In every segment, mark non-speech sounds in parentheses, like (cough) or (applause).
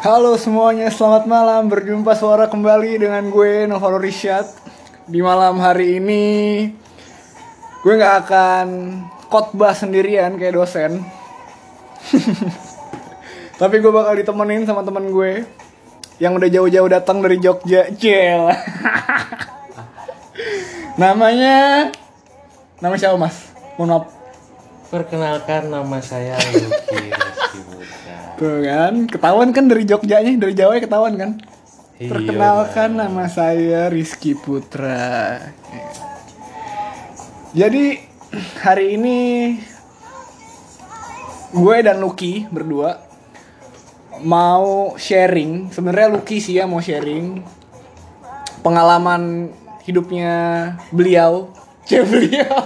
Halo semuanya, selamat malam. Berjumpa suara kembali dengan gue Novaro Rishad. Di malam hari ini gue nggak akan khotbah sendirian kayak dosen. (laughs) Tapi gue bakal ditemenin sama teman gue yang udah jauh-jauh datang dari Jogja. Jel. (laughs) Namanya Nama siapa mas? Mohon maaf Perkenalkan nama saya Lucky. Tuh kan, ketahuan kan dari Jogjanya, dari Jawa ya ketahuan kan? Iya, Perkenalkan nama saya Rizky Putra. Jadi hari ini gue dan Lucky berdua mau sharing. Sebenarnya Lucky sih ya mau sharing pengalaman hidupnya beliau. Cek beliau.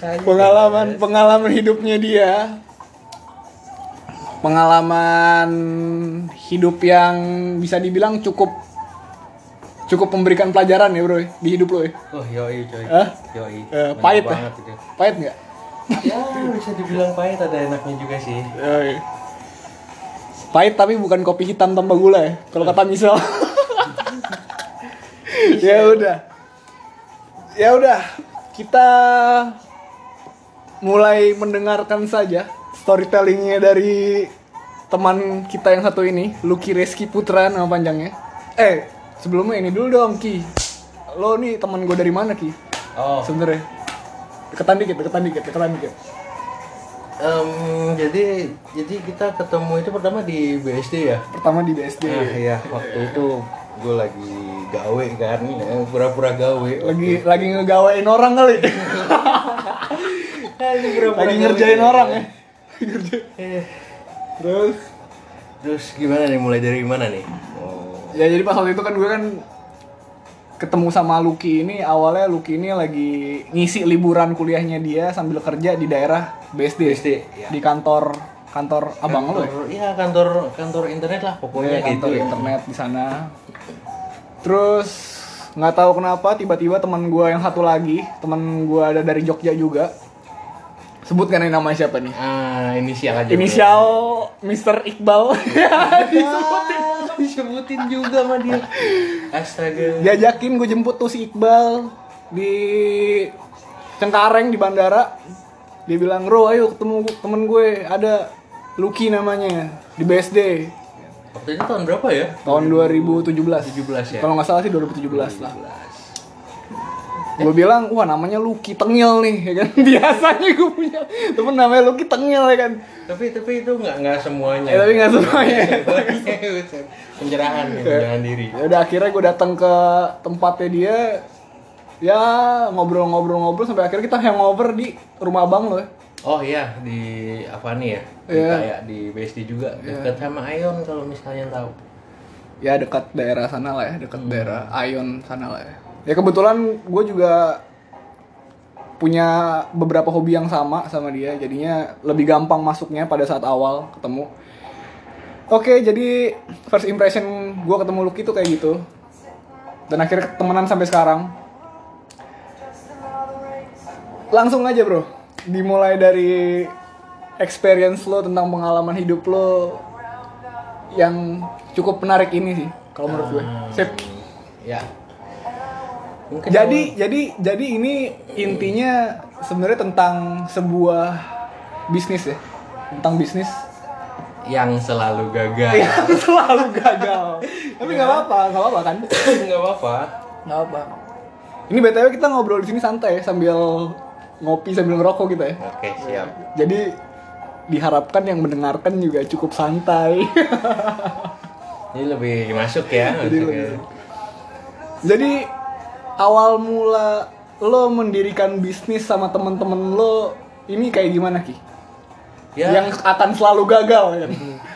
Aja. pengalaman pengalaman hidupnya dia pengalaman hidup yang bisa dibilang cukup cukup memberikan pelajaran ya bro di hidup lo ya Oh yoi coy. Hah? Yoi. Eh, pahit ya? banget itu. pahit nggak Ya bisa dibilang pahit ada enaknya juga sih. Yoi. pahit tapi bukan kopi hitam tanpa gula ya kalau kata misal (laughs) ya udah ya udah kita mulai mendengarkan saja storytellingnya dari teman kita yang satu ini Lucky Reski Putra nama panjangnya eh sebelumnya ini dulu dong Ki lo nih teman gue dari mana Ki Oh. sebenarnya deketan dikit deketan dikit deketan dikit em, jadi jadi kita ketemu itu pertama di BSD ya. pertama di BSD Nah, iya waktu itu gue lagi gawe kan, ya, pura-pura gawe. lagi lagi ngegawain orang kali (laughs) Lagi lagi gawe. ngerjain orang ya terus Terus gimana nih? Mulai dari mana nih? Oh. ya jadi pas waktu itu kan gue kan ketemu sama Lucky ini awalnya Lucky ini lagi ngisi liburan kuliahnya dia sambil kerja di daerah BSD, BSD, ya. di kantor kantor abang lo ya Kantor- Iya kantor kantor internet lah pokoknya Iya, gitu. kantor internet di sana terus nggak tahu kenapa tiba-tiba teman gue yang satu lagi teman gue ada dari Jogja juga sebutkan namanya siapa nih Ah inisial aja. inisial Mr. Iqbal (laughs) disebutin disebutin juga sama dia. Astaga. diajakin gue jemput tuh si Iqbal di Cengkareng di bandara dia bilang Ro ayo ketemu temen gue ada Lucky namanya di BSD Waktu itu tahun berapa ya? tahun 2017 17 ya. kalau nggak salah sih 2017 lah gue bilang wah namanya Lucky Tengil nih ya kan (laughs) biasanya gue punya temen namanya Lucky Tengil ya kan Tapi tapi itu nggak nggak semuanya. ya tapi nggak semuanya (laughs) Pencerahan ya, pencerahan diri. ya udah akhirnya gue datang ke tempatnya dia ya ngobrol-ngobrol-ngobrol sampai akhirnya kita hangover di rumah abang lo ya. Oh iya di Avani ya. Di Iya. kayak di BSD juga dekat sama Ion kalau misalnya tahu. ya dekat daerah sana lah ya dekat daerah Ion sana lah ya ya kebetulan gue juga punya beberapa hobi yang sama sama dia. Jadinya lebih gampang masuknya pada saat awal ketemu. Oke jadi first impression gue ketemu Lucky tuh kayak gitu. Dan akhirnya temenan sampai sekarang. Langsung aja bro. Dimulai dari experience lo tentang pengalaman hidup lo yang cukup menarik ini sih kalau menurut gue. Sip. Ya. Mungkin jadi jadi jadi ini intinya sebenarnya tentang sebuah bisnis ya tentang bisnis yang selalu gagal. yang (laughs) selalu gagal tapi nggak apa-apa nggak apa-apa kan (coughs) nggak apa-apa. nggak apa ini btw kita ngobrol di sini santai ya, sambil ngopi sambil ngerokok gitu ya Oke siap. jadi diharapkan yang mendengarkan juga cukup santai (laughs) Ini lebih masuk ya. Jadi masuk lebih- ya. Jadi awal mula lo mendirikan bisnis sama temen-temen lo ini kayak gimana ki? Ya, Yang akan selalu gagal ya?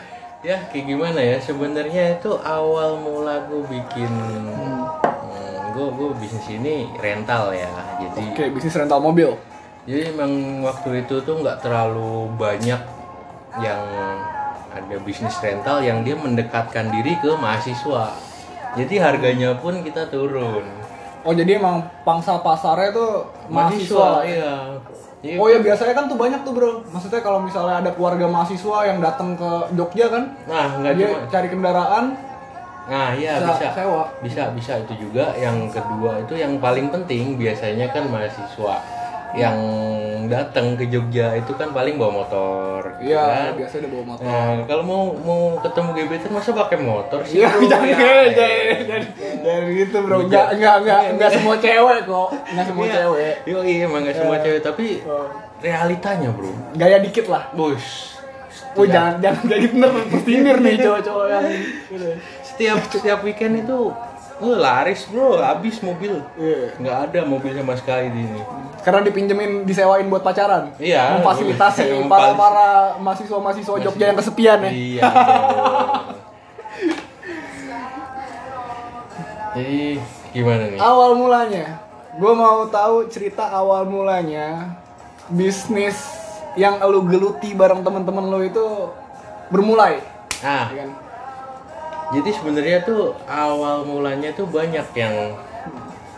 (laughs) ya kayak gimana ya sebenarnya itu awal mula gue bikin hmm, gue gue bisnis ini rental ya jadi Kayak bisnis rental mobil. jadi emang waktu itu tuh nggak terlalu banyak yang ada bisnis rental yang dia mendekatkan diri ke mahasiswa jadi harganya pun kita turun Oh jadi emang pangsa pasarnya tuh mahasiswa. iya Iya. Oh ya biasanya kan tuh banyak tuh bro. Maksudnya kalau misalnya ada keluarga mahasiswa yang datang ke Jogja kan, nah nggak dia cuma cari kendaraan, nah iya bisa bisa sewa. bisa bisa itu juga yang kedua itu yang paling penting biasanya kan mahasiswa yang datang ke Jogja itu kan paling bawa motor gitu Iya, kan. biasanya udah bawa motor. Nah, kalau mau mau ketemu gebetan masa pakai motor sih? Iya, bro? (laughs) jangan, jangan, jangan, gitu bro. Enggak, enggak, enggak, enggak semua cewek kok. Enggak semua Iya. cewek. Yo iya emang nggak semua cewek tapi Oh. realitanya bro. Gaya dikit lah. Bos. Oh jangan, jangan jadi bener, sindir nih cowok-cowok yang. (laughs) Setiap setiap weekend itu uh, laris bro, habis mobil. Iya. Nggak ada mobil sama sekali di ini. Karena dipinjemin, disewain buat pacaran. Iya. Memfasilitasi Memfasil- para para mahasiswa-mahasiswa Jogja yang kesepian ya. Iya. Jadi (laughs) gimana nih? Awal mulanya, gue mau tahu cerita awal mulanya bisnis yang lu geluti bareng temen-temen lu itu bermulai, Ah, ya kan? Jadi sebenarnya tuh awal mulanya tuh banyak yang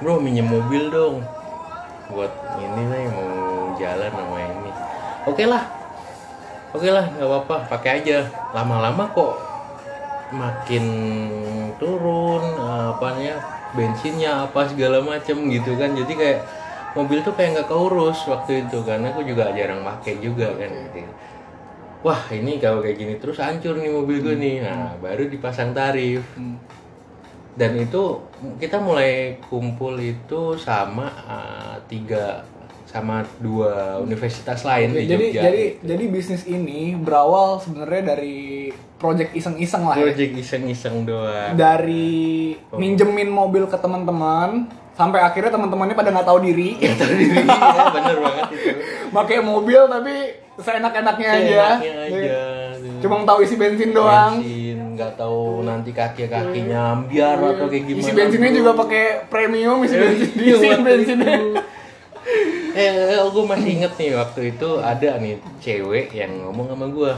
bro minjem mobil dong buat ini nih mau jalan sama ini. Oke lah, oke lah nggak apa-apa pakai aja. Lama-lama kok makin turun apanya bensinnya apa segala macem gitu kan. Jadi kayak mobil tuh kayak nggak keurus waktu itu karena aku juga jarang pakai juga kan wah ini kalau kayak gini terus hancur nih mobil gue nih. Nah baru dipasang tarif. Dan itu kita mulai kumpul itu sama uh, tiga sama dua universitas lain di jadi Jogja. jadi jadi bisnis ini berawal sebenarnya dari project iseng-iseng lah ya. project iseng-iseng doang. Dari minjemin mobil ke teman-teman sampai akhirnya teman-temannya pada nggak tahu diri. Iya bener banget itu. (laughs) Pakai mobil tapi seenak-enaknya aja, Seenaknya aja tuh. cuma tahu isi bensin doang. Bensin nggak tahu nanti kaki kakinya ambiar atau kayak gimana. isi bensinnya juga pakai premium isi (laughs) (laughs) Eh, bensin iya, isi waktu bensinnya. Itu. eh gue masih inget nih waktu itu ada nih cewek yang ngomong sama gue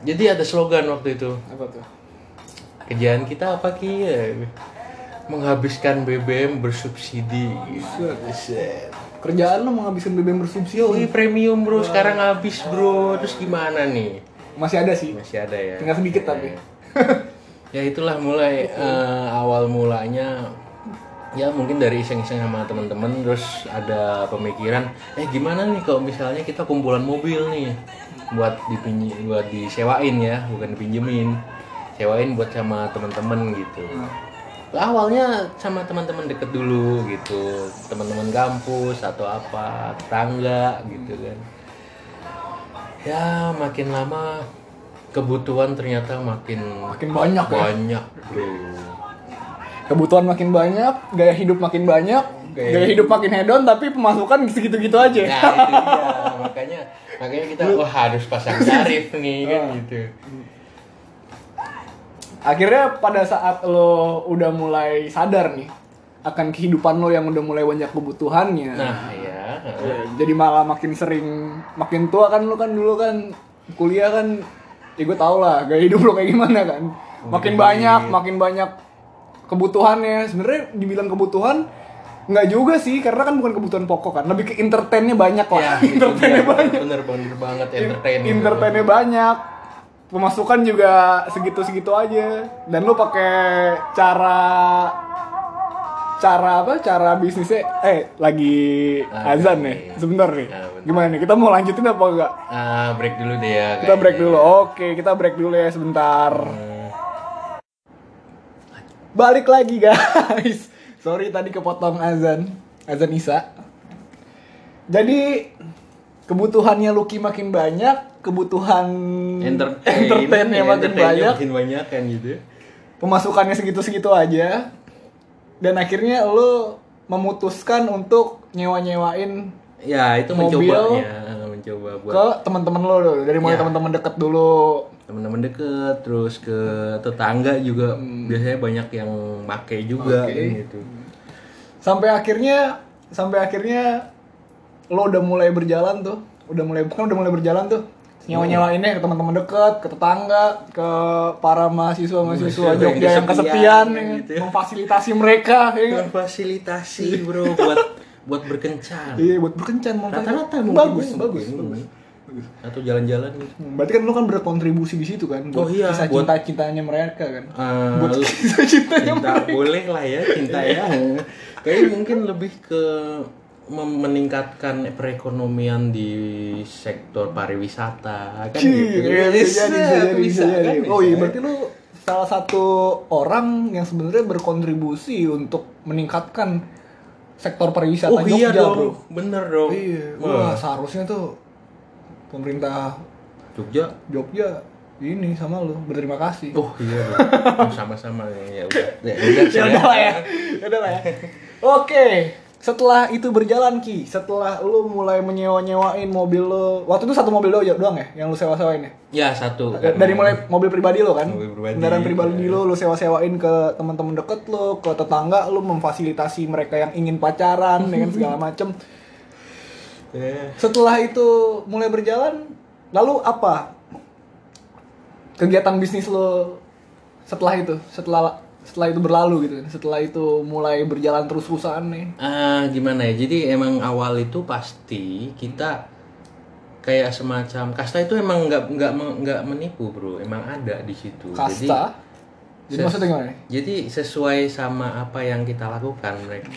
jadi ada slogan waktu itu. Apa tuh? Kerjaan kita apa ki? Ya, menghabiskan BBM bersubsidi. Buset. Kerjaan lo mau ngabisin BBM bersubsidi Yoi premium bro. Sekarang habis bro. Terus gimana nih? Masih ada sih. Masih ada ya? Tinggal sedikit tapi. (laughs) ya itulah mulai eh, awal mulanya. Ya mungkin dari iseng-iseng sama teman-teman terus ada pemikiran eh gimana nih kalau misalnya kita kumpulan mobil nih buat dipinj buat disewain ya bukan dipinjemin. Sewain buat sama teman-teman gitu. Lah, awalnya sama teman-teman deket dulu gitu. Teman-teman kampus atau apa tetangga gitu kan. Ya makin lama kebutuhan ternyata makin makin banyak ya? banyak bro. Kebutuhan makin banyak gaya hidup makin banyak Gaya gaya, hidup. makin hedon tapi pemasukan segitu-gitu aja. Nah itu dia. Makanya makanya kita wah harus pasang (laughs) tarif nih kan Ah. gitu akhirnya pada saat lo udah mulai sadar nih akan kehidupan lo yang udah mulai banyak kebutuhannya nah ya Ya, jadi malah makin sering makin tua kan lo kan dulu kan kuliah kan ya gue tau lah gaya hidup lo kayak gimana kan. Makin banyak makin banyak kebutuhannya. Sebenarnya dibilang kebutuhan nggak juga sih karena kan bukan kebutuhan pokok kan lebih ke entertainnya banyak lah. Ya (laughs) entertainnya dia. banyak. Bener bener banget entertain entertainnya banyak pemasukan juga segitu-segitu aja. Dan lu pakai cara cara apa? Cara bisnisnya eh lagi Ah, azan nih sebentar nih. Bentar. gimana nih? Kita mau lanjutin apa enggak? Ah break dulu deh ya kita break dulu. Oke kita break dulu ya sebentar. Hmm, balik lagi guys. (laughs) Sorry tadi kepotong azan azan isa. Jadi kebutuhannya Lucky makin banyak kebutuhan entertain entertainnya makin entertainnya banyak. makin banyak kan gitu pemasukannya segitu-segitu aja. Dan akhirnya lo memutuskan untuk nyewa-nyewain ya itu Mobil mencobanya mencoba buat ke teman-teman lo dulu. dari mulai Ya. teman-teman deket dulu. Teman-teman deket terus ke tetangga juga. Biasanya banyak yang make juga Hmm. Kan gitu. Sampai akhirnya sampai akhirnya lo udah mulai berjalan tuh. Udah mulai bukan udah mulai berjalan tuh nyewa-nyewainnya ke teman-teman dekat, ke tetangga, ke para mahasiswa-mahasiswa Mahasiswa yang Jogja yang kesepian, ya, gitu ya. memfasilitasi mereka, ya. Memfasilitasi bro buat buat berkencan. Iya, buat berkencan Rata-rata bagus, bagus, bagus. Atau jalan-jalan gitu. Berarti kan lu kan berkontribusi di situ kan buat Oh iya, kisah buat- cinta-cintanya mereka kan. Eh, buat kisah cintanya cinta boleh lah ya cinta ya (laughs) kayaknya mungkin lebih ke meningkatkan perekonomian di sektor pariwisata kan gitu. Iya, bisa jadi, bisa bisa kan, jadi. Oh iya, bisa. berarti lu salah satu orang yang sebenarnya berkontribusi untuk meningkatkan sektor pariwisata oh iya Jogja, dong. bro. bener dong. Iya, wah. Seharusnya tuh pemerintah Jogja? Jogja ini sama lu berterima kasih. oh iya (laughs) sama-sama ya udah. Ya udah ya udah lah ya, ya udah lah ya. Oke, setelah itu berjalan ki, setelah lu mulai menyewa-nyewain mobil lu, waktu itu satu mobil doang doang ya, yang lu sewa-sewain ya? ya satu Dari mulai mobil pribadi lo kan, Mobil pribadi, kendaraan pribadi iya. lo, lu sewa-sewain ke teman-teman deket lo, ke tetangga lo, memfasilitasi mereka yang ingin pacaran dengan (laughs) segala macem. Ya. Setelah itu mulai berjalan, lalu apa kegiatan bisnis lo setelah itu, setelah setelah itu berlalu gitu, kan? setelah itu mulai berjalan terus-terusan nih. Ah, gimana ya? Jadi emang awal itu pasti kita kayak semacam kasta itu emang nggak nggak nggak menipu bro, emang ada di situ. Jadi, Kasta. Jadi ses- maksudnya gimana nih? jadi sesuai sama apa yang kita lakukan, mereka.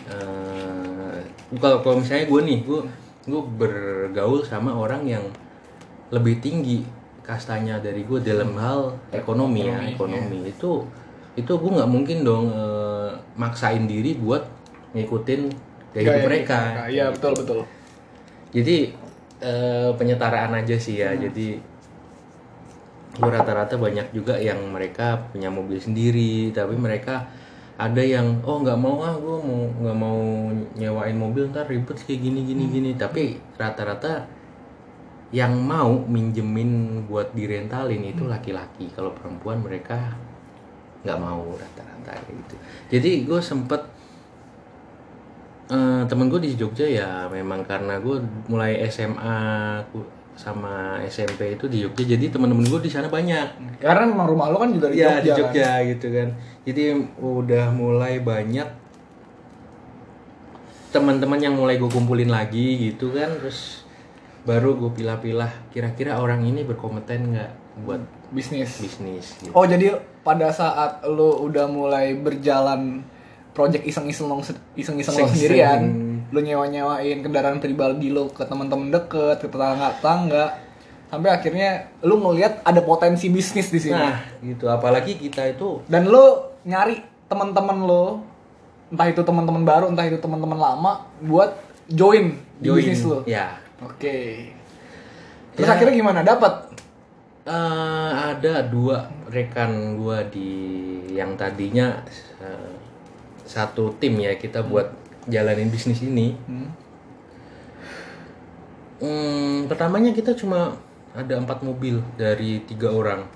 kalau kalau misalnya gue nih, gue gue bergaul sama orang yang lebih tinggi kastanya dari gue dalam hal ekonomi ya ekonomi itu itu gue nggak mungkin dong eh, maksain diri buat ngikutin gaya hidup mereka. Iya betul betul. jadi eh, penyetaraan aja sih ya. Jadi gue rata-rata banyak juga yang mereka punya mobil sendiri tapi mereka ada yang oh nggak mau ah gue mau nggak mau nyewain mobil ntar ribet kayak gini gini gini. Tapi rata-rata yang mau minjemin buat direntalin itu laki-laki. Kalau perempuan mereka nggak mau rata-rata gitu jadi gue sempet eh, temen gue di Jogja ya memang karena gue mulai SMA sama SMP itu di Jogja jadi teman-teman gue di sana banyak Karena memang rumah lo kan juga di ya Jogja. di kan? Jogja gitu kan jadi udah mulai banyak teman-teman yang mulai gue kumpulin lagi gitu kan terus baru gue pilah-pilah kira-kira orang ini berkompeten nggak buat Bisnis. bisnis gitu. Oh jadi pada saat lo udah mulai berjalan project iseng-iseng lo iseng-iseng lo sendirian, lo nyewa-nyewain kendaraan pribadi lo ke teman-teman deket, ke tetangga-tetangga, sampai akhirnya lo ngelihat ada potensi bisnis di sini. nah gitu apalagi kita itu Dan lo nyari teman-teman lo, entah itu teman-teman baru, entah itu teman-teman lama, buat join di join bisnis lo. ya Oke. Terus Ya. akhirnya gimana? Dapat? Eh, ada dua rekan gua di yang tadinya eh, satu tim ya kita buat jalanin bisnis ini. Hmm. Hmm, pertamanya kita cuma ada empat mobil dari tiga orang.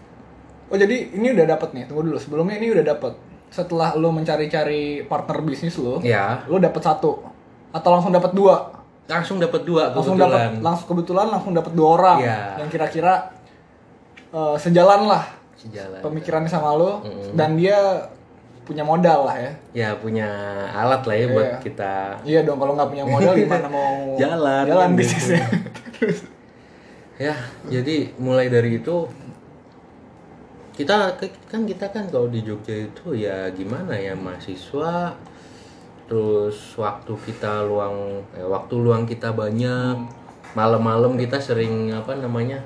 Oh jadi ini udah dapat nih. Tunggu dulu. Sebelumnya ini udah dapat. Setelah lo mencari-cari partner bisnis lo, Ya, lo dapat satu atau langsung dapat dua. langsung dapat dua Langsung kebetulan. dapat langsung kebetulan langsung dapat dua orang Iya. yang kira-kira eh, sejalan lah Sejalan. pemikirannya sama lo Mm-mm. dan dia punya modal lah ya. Ya punya alat lah ya buat Iya. kita. Iya dong kalau nggak punya modal (laughs) gimana mau Jalan, jalan bisnisnya. Ya, jadi mulai dari itu kita kan kita kan kalau di Jogja itu ya gimana ya mahasiswa terus waktu kita luang eh, waktu luang kita banyak malam-malam kita sering apa namanya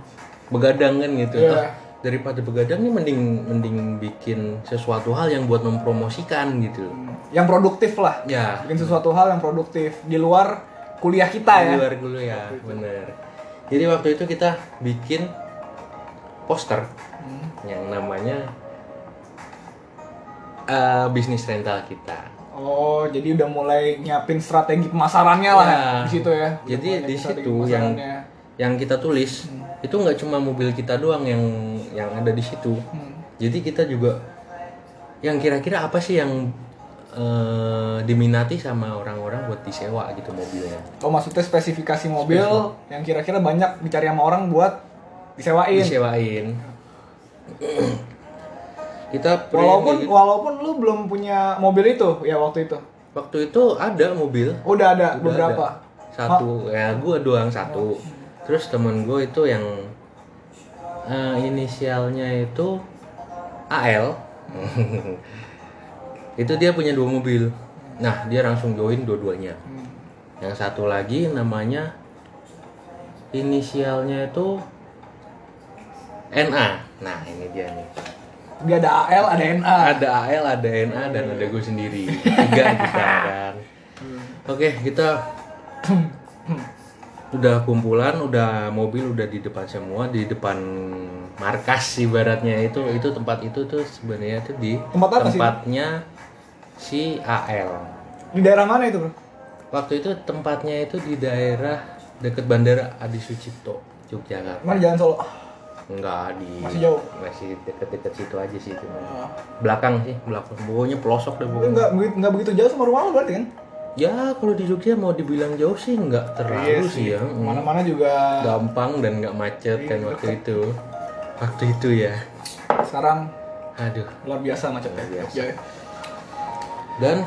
begadang kan gitu Iya. Ah, daripada begadang nih mending mending bikin sesuatu hal yang buat mempromosikan gitu yang produktif lah. ya Bikin sesuatu hal yang produktif di luar kuliah kita di ya. luar dulu ya bener jadi waktu itu kita bikin poster Hmm. yang namanya eh, bisnis rental kita Oh, jadi udah mulai nyiapin strategi pemasarannya lah Ya. di situ ya. Udah Jadi di situ yang- yang kita tulis itu nggak cuma mobil kita doang yang yang ada di situ. Hmm. jadi kita juga yang kira-kira apa sih yang eh, diminati sama orang-orang buat disewa gitu mobilnya? Oh, maksudnya spesifikasi mobil yang kira-kira banyak dicari sama orang buat disewain. Disewain. Kita walaupun gitu. walaupun lu belum punya mobil itu ya waktu itu? Waktu itu ada mobil. Udah ada Udah beberapa? ada. satu. Ya gua doang satu terus temen gue itu yang eh, inisialnya itu AL (laughs) itu dia punya dua mobil. Nah dia langsung join dua-duanya. Hmm. yang satu lagi namanya inisialnya itu NA nah ini dia nih. Dia ada AL ada NA ada AL ada NA dan ada gue sendiri. Tiga kita kan. (laughs) Oke kita (clears throat) udah kumpulan udah mobil udah di depan semua di depan markas ibaratnya. Itu itu tempat itu tuh sebenarnya tuh di Tempat apa sih? tempatnya si AL di daerah mana itu bro? Waktu itu tempatnya itu di daerah deket bandara Adi Sucipto Yogyakarta. Mana jalan Solo? Enggak di Masih jauh? masih deket-deket situ aja sih itu Ah. belakang sih belakang. Pokoknya pelosok deh Itu pokoknya. Nggak begitu nggak begitu jauh sama rumah lu berarti kan ya kalau di Jogja mau dibilang jauh sih nggak terlalu sih ya. Mm. mana-mana juga gampang dan nggak macet kan waktu itu. Waktu itu ya. Sekarang aduh. luar biasa macetnya Luar biasa. Ya. dan?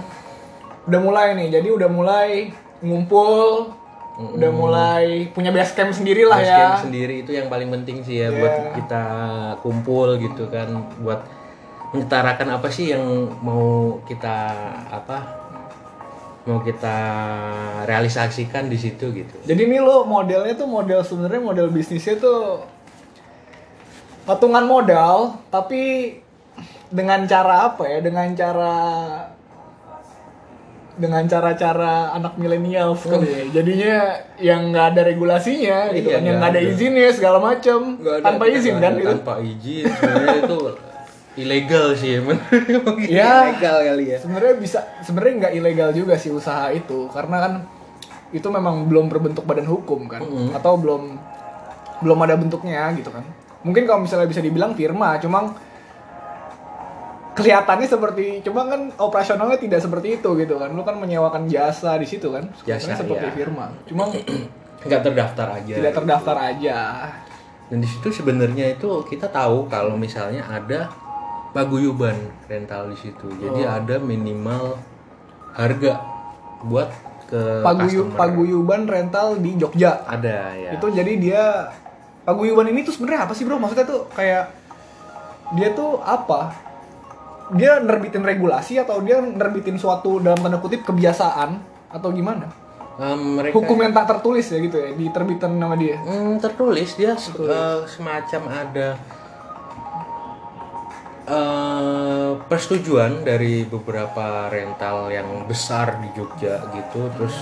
Udah mulai nih jadi udah mulai ngumpul udah mulai punya base camp sendiri lah base ya. camp sendiri itu yang paling penting sih ya Iya. buat kita kumpul gitu kan buat menyetarakan apa sih yang mau kita apa mau kita realisasikan di situ gitu. Jadi ini lo modelnya tuh model sebenarnya model bisnisnya tuh patungan modal tapi dengan cara apa ya? Dengan cara dengan cara-cara anak milenial kali ya. Jadinya yang nggak ada regulasinya gitu Iya, kan, yang nggak ada izinnya segala macam, tanpa izin kan gitu. tanpa izin sebenarnya itu ilegal sih (laughs) emang Ya. ilegal kali ya Sebenarnya bisa, sebenarnya nggak ilegal juga sih usaha itu, karena kan itu memang belum berbentuk badan hukum kan, Mm-mm. atau belum belum ada bentuknya gitu kan. Mungkin kalau misalnya bisa dibilang firma, cuma kelihatannya seperti, cuma kan operasionalnya tidak seperti itu gitu kan. Lu kan menyewakan jasa di situ kan, Jasa, Sebenarnya seperti iya. firma. Cuma (clears throat) nggak terdaftar aja tidak terdaftar aja. dan di situ sebenarnya itu kita tahu kalau misalnya ada paguyuban rental di situ jadi Oh. ada minimal harga buat ke Paguyu, customer. paguyuban rental di Jogja. ada ya Itu jadi dia paguyuban ini tuh sebenarnya apa sih bro? Maksudnya tuh kayak dia tuh apa? Dia nerbitin regulasi atau dia nerbitin suatu dalam tanda kutip kebiasaan atau gimana? Um, mereka Hukum yang tak tertulis ya gitu ya diterbitin nama dia. Hmm, tertulis dia se- eh, semacam ada eh, persetujuan dari beberapa rental yang besar di Jogja gitu terus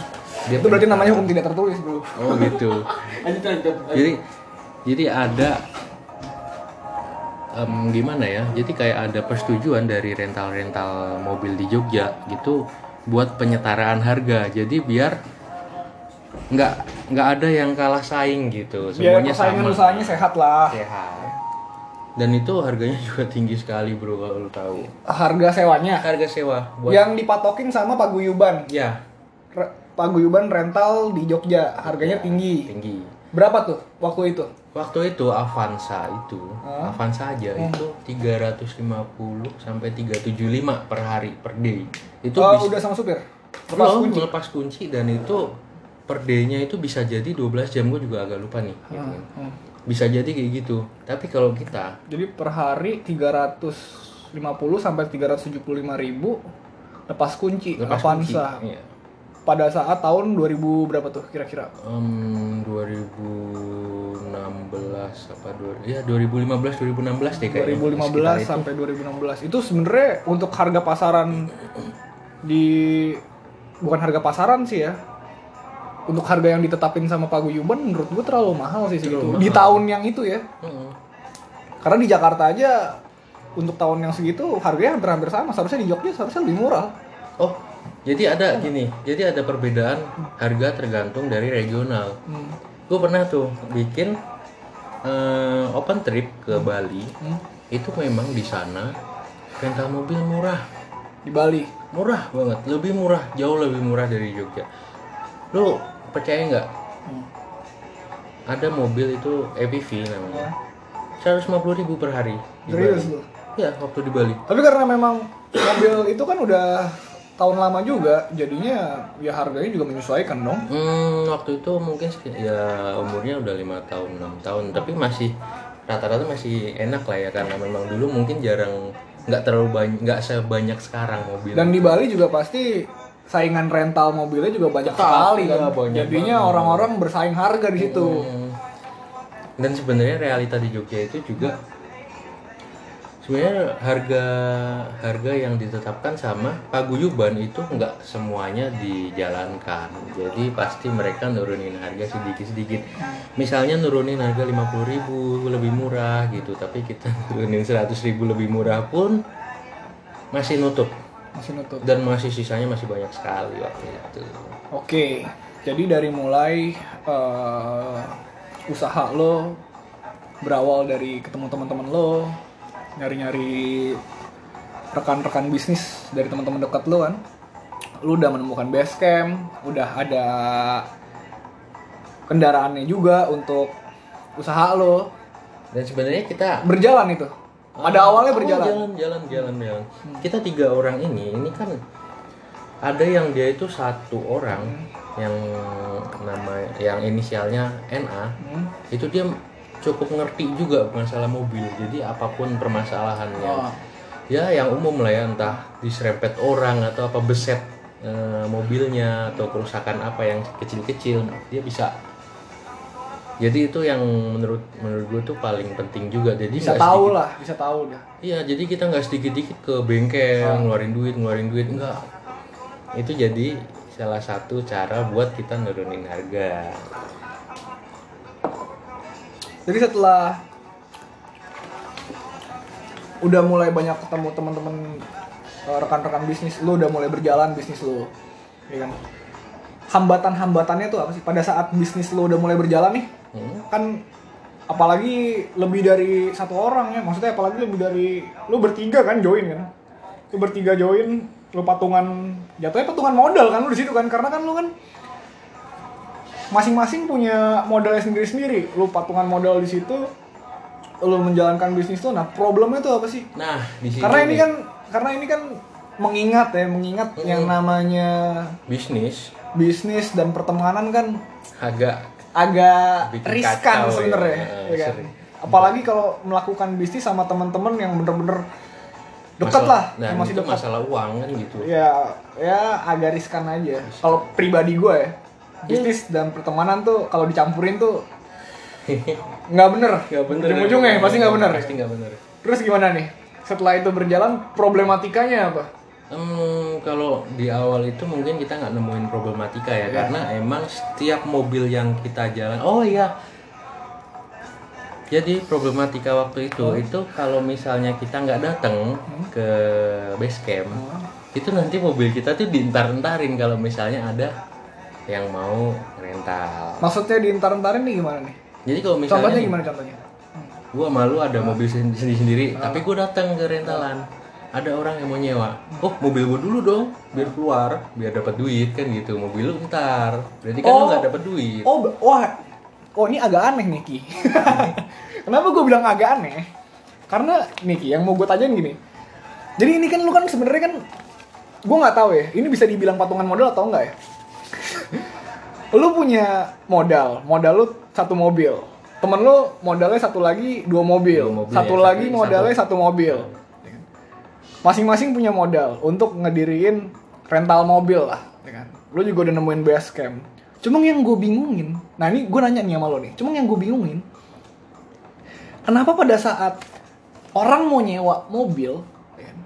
dia Itu berarti namanya hukum tidak tertulis bro. oh gitu. (laughs) Jadi jadi ada em, gimana ya jadi kayak ada persetujuan dari rental-rental mobil di Jogja gitu buat penyetaraan harga. Jadi biar nggak nggak ada yang kalah saing gitu. Biar semuanya persaingan sama. usahanya sehat lah. sehat dan itu harganya (laughs) juga tinggi sekali bro kalau lu tahu Harga sewanya harga sewa buat yang dipatokin sama paguyuban. ya Re- paguyuban rental di Jogja harganya tinggi. tinggi Berapa tuh waktu itu? Waktu itu Avanza itu, Hah? Avanza aja itu 350 sampai 375 per hari per day. Itu oh, bisa udah sama supir. Lepas Belum, kunci. lepas kunci dan itu per day-nya itu bisa jadi 12 jam gue juga agak lupa nih. gitu. Hmm, hmm. Bisa jadi kayak gitu. Tapi kalau kita Jadi per hari 350 sampai 375 ribu lepas kunci lepas kunci, Avanza. iya. Pada saat tahun 2000 berapa tuh kira-kira? Em, 2016 apa dua, ya 2015 2016 deh kayaknya. 2015 Sekitar itu. sampai 2016. Itu sebenarnya untuk harga pasaran di bukan harga pasaran sih ya. Untuk harga yang ditetapin sama Paguyuban menurut gue terlalu mahal sih segitu. Di tahun yang itu ya. Karena di Jakarta aja untuk tahun yang segitu harganya hampir-hampir sama. Seharusnya di Jogja seharusnya lebih murah. Oh, jadi ada gini, jadi ada perbedaan harga tergantung dari regional. Hmm. Gue pernah tuh bikin eh, open trip ke Bali, Hmm. itu memang di sana rental mobil murah, Di Bali. murah banget, lebih murah, jauh lebih murah dari Jogja. Lu percaya nggak? Hmm. ada mobil itu EPV namanya 150 ribu per hari Serius lu? ya waktu di Bali Tapi karena memang mobil itu kan udah tahun lama juga, jadinya ya harganya juga menyesuaikan dong. Hmm, waktu itu mungkin ya umurnya udah lima tahun enam tahun tapi masih rata-rata masih enak lah ya karena memang dulu mungkin jarang nggak terlalu banyak nggak sebanyak sekarang mobil Dan di Bali juga pasti saingan rental mobilnya juga banyak Tetap, sekali iya, kan. banyak Jadinya orang-orang bersaing harga di situ. Hmm. dan sebenarnya realita di Jogja itu juga sebenarnya harga harga yang ditetapkan sama paguyuban itu nggak semuanya dijalankan jadi pasti mereka nurunin harga sedikit sedikit misalnya nurunin harga 50.000 lebih murah gitu tapi kita (laughs) nurunin 100.000 lebih murah pun masih nutup Masih nutup. dan masih sisanya masih banyak sekali waktu itu Oke, jadi dari mulai eh, usaha lo berawal dari ketemu teman-teman lo, nyari-nyari rekan-rekan bisnis dari teman-teman dekat lo kan, lo udah menemukan base camp, udah ada kendaraannya juga untuk usaha lo dan sebenarnya kita berjalan itu. Pada awalnya Oh, berjalan. jalan, jalan, jalan. Kita tiga orang ini, ini kan ada yang dia itu satu orang yang nama, yang inisialnya NA, Hmm. itu dia cukup ngerti juga masalah mobil. Jadi apa pun permasalahannya, Oh. ya yang umum lah ya, entah diserempet orang atau apa beset eh, mobilnya atau kerusakan apa yang kecil-kecil, dia bisa. Jadi itu yang menurut menurut gue tuh paling penting juga. Jadi Bisa tahu sedikit- lah, bisa tahu dah. Iya, jadi kita nggak sedikit-dikit ke bengkel, ngeluarin duit, ngeluarin duit, enggak. Itu jadi salah satu cara buat kita nurunin harga. Jadi setelah udah mulai banyak ketemu teman-teman eh, rekan-rekan bisnis lu udah mulai berjalan bisnis lu, ya kan? Hambatan-hambatannya tuh apa sih pada saat bisnis lu udah mulai berjalan nih? Hmm? Kan apalagi lebih dari satu orang ya, maksudnya apalagi lebih dari lu bertiga kan join kan? Lu bertiga join, lu patungan jatuhnya patungan modal kan lu di situ kan karena kan lu kan masing-masing punya modalnya sendiri-sendiri. Lu patungan modal di situ, lu menjalankan bisnis tuh. Nah, problemnya tuh apa sih? Nah, di sini Karena ini kan karena ini kan mengingat ya, mengingat yang namanya bisnis bisnis dan pertemanan kan agak agak Bikin riskan ya. sebenarnya, Eh, ya kan? sering. Apalagi kalau melakukan bisnis sama teman-teman yang bener-bener dekat lah, Nah, yang masih itu dekat. masalah uang kan gitu. Ya, ya agak riskan aja. Kalau pribadi gue ya, bisnis dan pertemanan tuh kalau dicampurin tuh (laughs) nggak bener. Gak bener. Ujung-ujungnya pasti nggak bener. Pasti nggak bener. Terus gimana nih? Setelah itu berjalan, problematikanya apa? Hmm, kalau di awal itu mungkin kita nggak nemuin problematika ya, karena emang setiap mobil yang kita jalan, oh iya. Jadi problematika waktu itu itu kalau misalnya kita nggak datang ke base camp, itu nanti mobil kita tuh dientar-entarin kalau misalnya ada yang mau rental. Maksudnya dientar-entarin nih gimana nih? Jadi kalau misalnya Contohnya gimana contohnya? gua malu ada mobil sendiri sendiri tapi gua datang ke rentalan ada orang yang mau nyewa oh mobil gua dulu dong biar keluar biar dapat duit kan gitu mobil lu ntar berarti kan lu Oh. nggak dapat duit Oh, wah. Oh, ini agak aneh nih, Ki. (laughs) Kenapa gue bilang agak aneh? Karena nih, Ki, yang mau gue tanyain gini. Jadi ini kan lu kan sebenarnya kan gue nggak tahu ya, ini bisa dibilang patungan modal atau enggak ya? (laughs) lu punya modal, modal lu satu mobil. Temen lu modalnya satu lagi dua mobil, Dua mobil, satu ya, lagi satu- modalnya satu mobil. Masing-masing punya modal untuk ngediriin rental mobil lah, ya kan? Lu juga udah nemuin base camp. Cuma yang gue bingungin, nah ini gue nanya nih sama lo nih, cuma yang gue bingungin, kenapa pada saat orang mau nyewa mobil, ya kan,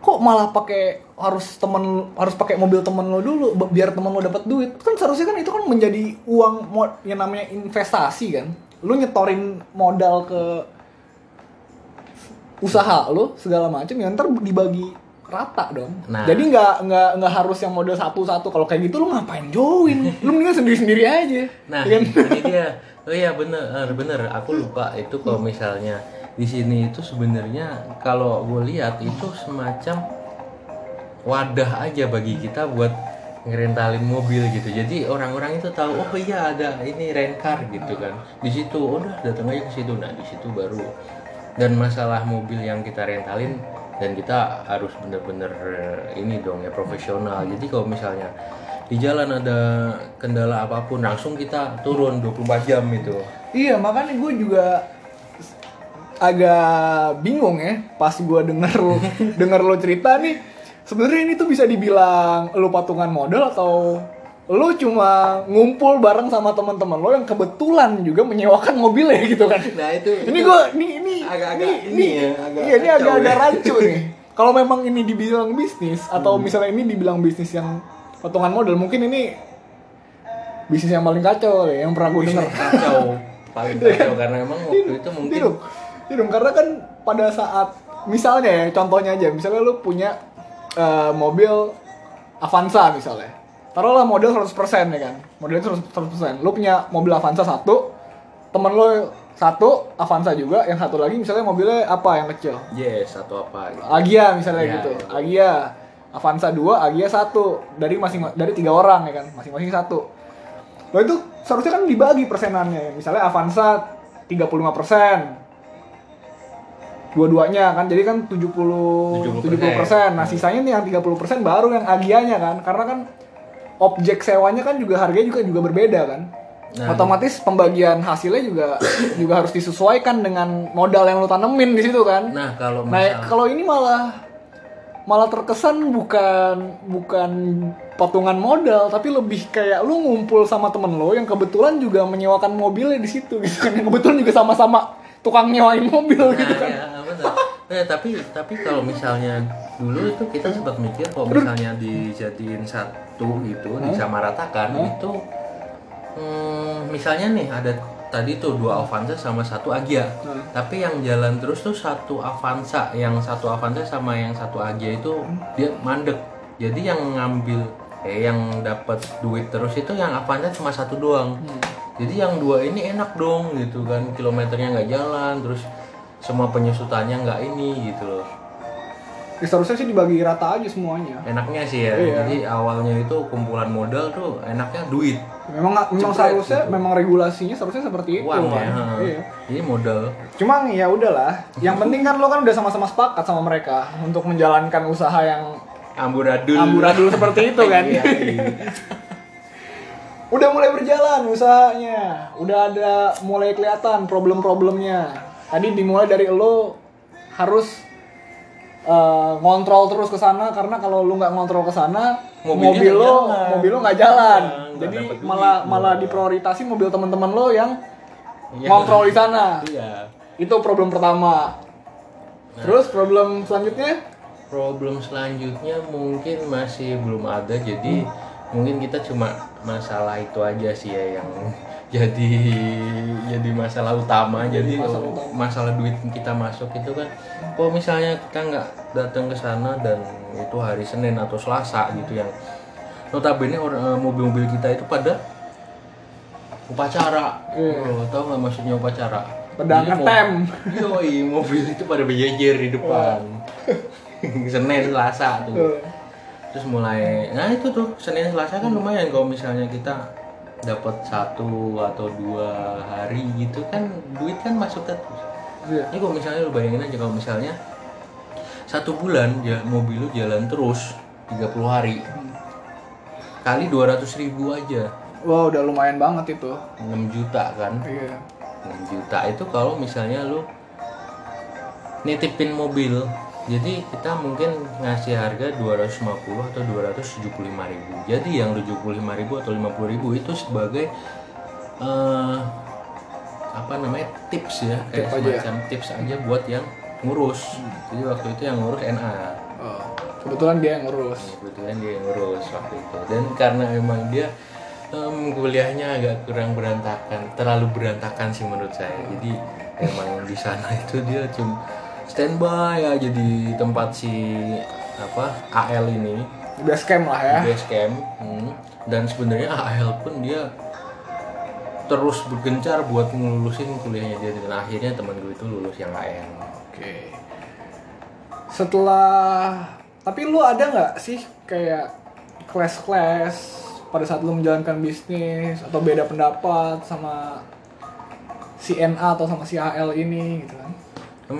kok malah pakai harus temen harus pakai mobil temen lo dulu biar temen lo dapat duit kan seharusnya kan itu kan menjadi uang yang namanya investasi kan lu nyetorin modal ke usaha lo segala macam ya ntar dibagi rata dong. Nah. jadi nggak nggak nggak harus yang modal satu satu kalau kayak gitu lu ngapain join? Lu mendingan sendiri sendiri aja. Nah ya kan? ini dia. Oh iya bener eh, bener. Aku lupa itu kalau misalnya di sini itu sebenarnya kalau gue lihat itu semacam wadah aja bagi kita buat ngerentalin mobil gitu. Jadi orang-orang itu tahu oh iya ada ini rencar gitu kan. Di situ oh, udah datang aja ke situ. Nah di situ baru dan masalah mobil yang kita rentalin dan kita harus bener-bener eh, ini dong ya profesional jadi kalau misalnya di jalan ada kendala apa pun langsung kita turun 24 jam itu Iya, makanya gue juga agak bingung ya pas gue denger lo (laughs) denger lo cerita nih. Sebenarnya ini tuh bisa dibilang lo patungan modal atau lo cuma ngumpul bareng sama teman-teman lo yang kebetulan juga menyewakan mobilnya (laughs) gitu kan. nah itu Ini gue ini ini Agak-agak ini, ini ya, agak iya, ini agak-agak ya. rancu nih. (laughs) Kalau memang ini dibilang bisnis atau Hmm. misalnya ini dibilang bisnis yang patungan modal, mungkin ini bisnis yang paling kacau ya, yang pernah gue denger. kacau paling kacau karena emang waktu itu mungkin Tidung. Tidung, karena kan pada saat misalnya ya contohnya aja misalnya lu punya eh, mobil Avanza misalnya taruhlah model 100% ya kan? Modelnya 100%, 100%. lu punya mobil Avanza satu temen lu satu Avanza juga yang satu lagi misalnya mobilnya apa yang kecil? Yes atau apa gitu. Agia misalnya Iya, gitu. iya. Agia. Avanza 2 Agia satu. Dari masing dari tiga orang ya kan? Masing-masing satu. Lo itu seharusnya kan dibagi persenannya. Misalnya Avanza 35 persen. Dua-duanya kan? Jadi kan 70 70 persen. nah sisanya nih yang 30 persen baru yang agianya kan? Karena kan objek sewanya kan juga harganya juga juga berbeda kan Nah, otomatis pembagian hasilnya juga juga harus disesuaikan dengan modal yang lu tanemin di situ kan nah kalau Nah, masalah kalau ini malah malah terkesan bukan bukan patungan modal, tapi lebih kayak lu ngumpul sama temen lo yang kebetulan juga menyewakan mobilnya di situ gitu kan. Yang kebetulan juga sama-sama tukang nyewain mobil nah, gitu kan. ya. Nah, tapi tapi kalau misalnya dulu itu kita sempat mikir kalau misalnya dijadiin satu gitu disamaratakan itu hmm, misalnya nih ada tadi tuh dua Avanza sama satu Agia. Hmm. tapi yang jalan terus tuh satu Avanza yang satu Avanza sama yang satu Agia itu dia mandek. Jadi yang ngambil eh yang dapat duit terus itu yang Avanza cuma satu doang. Jadi yang dua ini enak dong gitu kan. Kilometernya nggak jalan terus semua penyusutannya nggak ini gitu loh Ya, seharusnya sih dibagi rata aja semuanya. enaknya sih ya Iya. jadi awalnya itu kumpulan modal tuh enaknya duit Memang memang Cepet seharusnya gitu. memang regulasinya seharusnya seperti itu uang kan. ya. Iya. jadi modal Cuma ya udahlah. Yang penting kan lo kan udah sama-sama sepakat sama mereka untuk menjalankan usaha yang amburadul amburadul (laughs) seperti itu kan. Iya, iya. (laughs) udah mulai berjalan usahanya udah ada mulai kelihatan problem-problemnya tadi dimulai dari lo harus eh, ngontrol terus ke sana karena kalau lu nggak ngontrol ke sana mobil lo jalan. mobil lo nggak jalan Nah, jadi dapet duit. malah malah diprioritaskan mobil teman-teman lo yang Iya. ngontrol di sana iya itu problem pertama terus problem selanjutnya problem selanjutnya mungkin masih belum ada jadi mungkin kita cuma masalah itu aja sih ya yang jadi jadi masalah utama jadi masalah utama. masalah duit kita masuk itu kan kalau misalnya kita nggak datang ke sana dan itu hari Senin atau Selasa gitu yang notabene eh, mobil-mobil kita itu pada upacara Iya. oh, tahu nggak maksudnya upacara Pedang ngetem. mobil- Yoi, mobil itu pada berjejer di depan. (laughs) Senin Selasa tuh. Terus mulai, nah itu tuh Senin Selasa kan lumayan kalau misalnya kita dapat satu atau dua hari gitu kan duit kan masuk terus. Iya. Ini kalau misalnya lu bayangin aja kalau misalnya satu bulan ya mobil lu jalan terus 30 hari kali 200 ribu aja wah udah lumayan banget itu 6 juta kan iya 6 juta itu kalau misalnya lu nitipin mobil jadi kita mungkin ngasih harga 250 atau 275 ribu. Jadi yang 75 ribu atau 50 ribu itu sebagai eh, apa namanya tips ya. Kayak Tip aja. semacam tips aja buat yang ngurus. Jadi waktu itu yang ngurus NA Oh, kebetulan dia yang ngurus. Kebetulan dia yang ngurus waktu itu. Dan karena emang dia em, kuliahnya agak kurang berantakan terlalu berantakan sih menurut saya. Jadi emang di sana itu dia cuma standby aja di tempat si apa AL ini base camp lah ya base camp hmm. dan sebenarnya AL pun dia terus bergencar buat ngelulusin kuliahnya dia dan akhirnya teman gue itu lulus yang AL Oke. Setelah tapi lu ada nggak sih kayak clash-clash pada saat lu menjalankan bisnis atau beda pendapat sama si NA atau sama si AL ini gitu kan.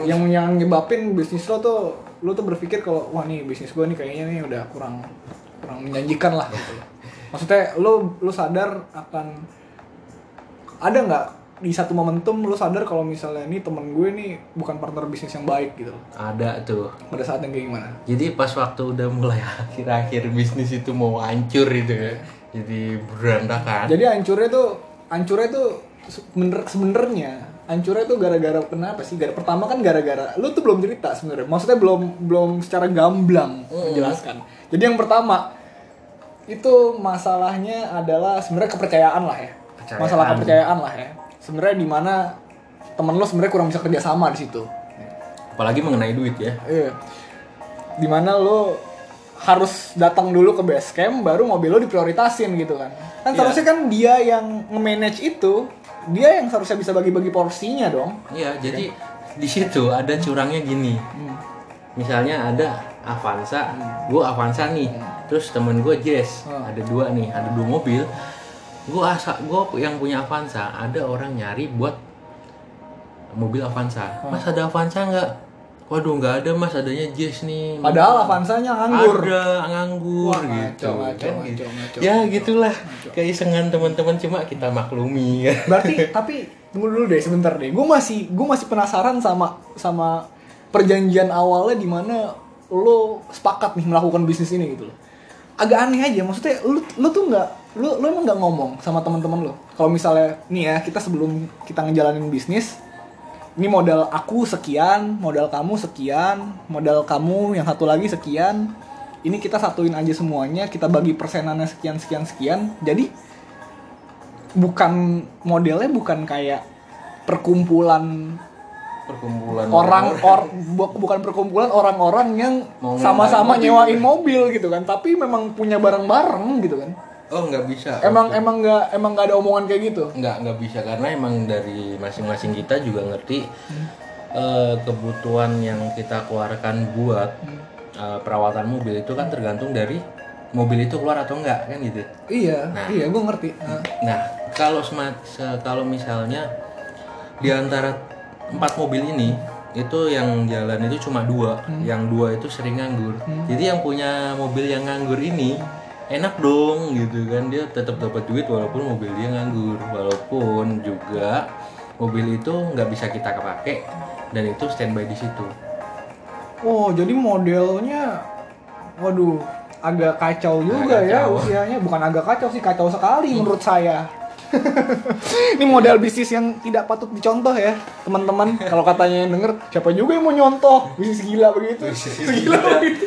Yang yang nyebabin bisnis lo tuh lu tuh berpikir kalau wah nih bisnis gue nih kayaknya nih udah kurang kurang menjanjikan lah gitu. (laughs) Maksudnya lu lu sadar akan ada nggak di satu momentum lu sadar kalau misalnya ini temen gue nih bukan partner bisnis yang baik gitu loh. ada tuh pada saat yang kayak gimana jadi pas waktu udah mulai (laughs) akhir-akhir bisnis itu mau hancur itu ya jadi berantakan jadi hancurnya tuh hancurnya tuh sebener- sebenarnya hancurnya tuh gara-gara kenapa sih? Gara pertama kan gara-gara lu tuh belum cerita sebenarnya. Maksudnya belum belum secara gamblang menjelaskan. Jadi yang pertama itu masalahnya adalah sebenarnya kepercayaan lah ya. Kepercayaan. masalah kepercayaan lah ya. Sebenarnya di mana temen lo sebenarnya kurang bisa kerjasama di situ. Apalagi mengenai duit ya. Iya. Di mana lo harus datang dulu ke base camp baru mobil lo diprioritasin gitu kan. Kan Iya. seharusnya kan dia yang nge-manage itu, dia yang seharusnya bisa bagi-bagi porsinya dong. iya jadi di situ ada curangnya gini Hmm. misalnya ada Avanza gue Avanza nih terus temen gue Jess Hmm. ada dua nih ada dua mobil gue asa gue yang punya Avanza ada orang nyari buat mobil Avanza Hmm. mas ada Avanza nggak waduh nggak ada mas adanya Jess nih Padahal Avanzanya nganggur. ada nganggur Wah, gitu ngaco, ngaco, kan ngaco, gitu. ngaco. ya gitulah keisengan teman-teman cuma kita maklumi ya (laughs) Berarti tapi tunggu dulu deh sebentar deh. Gue masih gue masih penasaran sama sama perjanjian awalnya di mana lo sepakat nih melakukan bisnis ini gitu loh. Agak aneh aja maksudnya lu lu tuh nggak lu lu emang nggak ngomong sama teman-teman lo. Kalau misalnya nih ya kita sebelum kita ngejalanin bisnis ini modal aku sekian, modal kamu sekian, modal kamu yang satu lagi sekian. Ini kita satuin aja semuanya, kita bagi persenannya sekian sekian sekian. Jadi bukan modelnya bukan kayak perkumpulan perkumpulan orang or bu- bukan perkumpulan orang-orang yang sama-sama nyewain mobil gitu kan tapi memang punya bareng-bareng gitu kan oh nggak bisa. Emang emang nggak emang nggak ada omongan kayak gitu? Nggak nggak bisa. Karena emang dari masing-masing kita juga ngerti eh, kebutuhan yang kita keluarkan buat eh, perawatan mobil itu kan tergantung dari mobil itu keluar atau enggak kan gitu. Iya Nah. iya gue ngerti. Nah, kalau se- kalau misalnya di antara empat mobil ini itu yang jalan itu cuma dua. Yang dua itu sering nganggur. Jadi yang punya mobil yang nganggur ini enak dong gitu kan. Dia tetap dapat duit walaupun mobil dia nganggur. Walaupun juga mobil itu nggak bisa kita pakai dan itu standby di situ. Oh jadi modelnya waduh agak kacau juga Agak ya kacau. usianya. Bukan agak kacau sih kacau sekali menurut saya. (laughs) Ini model bisnis yang tidak patut dicontoh ya teman-teman. Kalau katanya yang denger siapa juga yang mau nyontoh? Bisnis gila begitu. Bisnis gila gila. begitu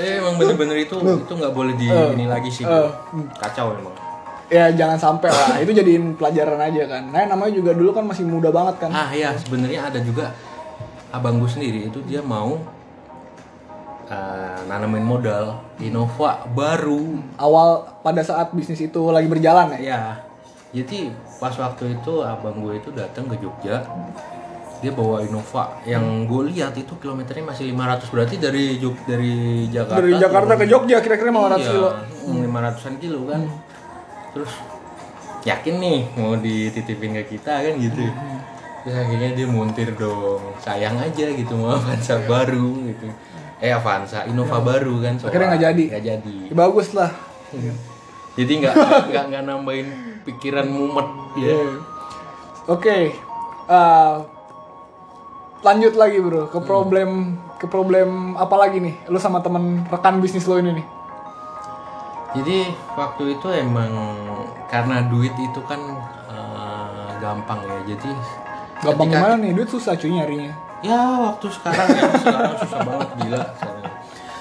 eh emang bener-bener itu itu nggak boleh di ini lagi sih eh. kacau emang. Ya jangan sampai lah. Itu jadiin pelajaran aja kan. Nah namanya juga dulu kan masih muda banget kan. Ah ya sebenarnya ada juga abang gue sendiri itu dia mau eh, nanamin modal Innova baru. awal pada saat bisnis itu lagi berjalan ya? Ya, jadi pas waktu itu abang gue itu datang ke Jogja. Dia bawa Innova yang gue lihat itu kilometernya masih 500 berarti dari Jog dari Jakarta. dari Jakarta ke Jogja kira-kira 500 iya, kilo mm, 500-an kilo kan. Terus yakin nih mau dititipin ke kita kan gitu. Terus akhirnya dia muntir dong. Sayang aja gitu mau Avanza baru gitu. Eh Avanza, Innova baru kan. soalnya. Akhirnya nggak jadi. Nggak jadi. ya, bagus lah Jadi nggak (laughs) nggak nggak nambahin pikiran mumet ya. Iya. oke eh, lanjut lagi bro ke problem ke problem apa lagi nih lu sama temen rekan bisnis lo ini nih Jadi waktu itu emang karena duit itu kan eh, gampang ya. Jadi gampang gimana nih duit susah cuy nyarinya Ya waktu sekarang ya sekarang (laughs) susah banget gila. sekarang.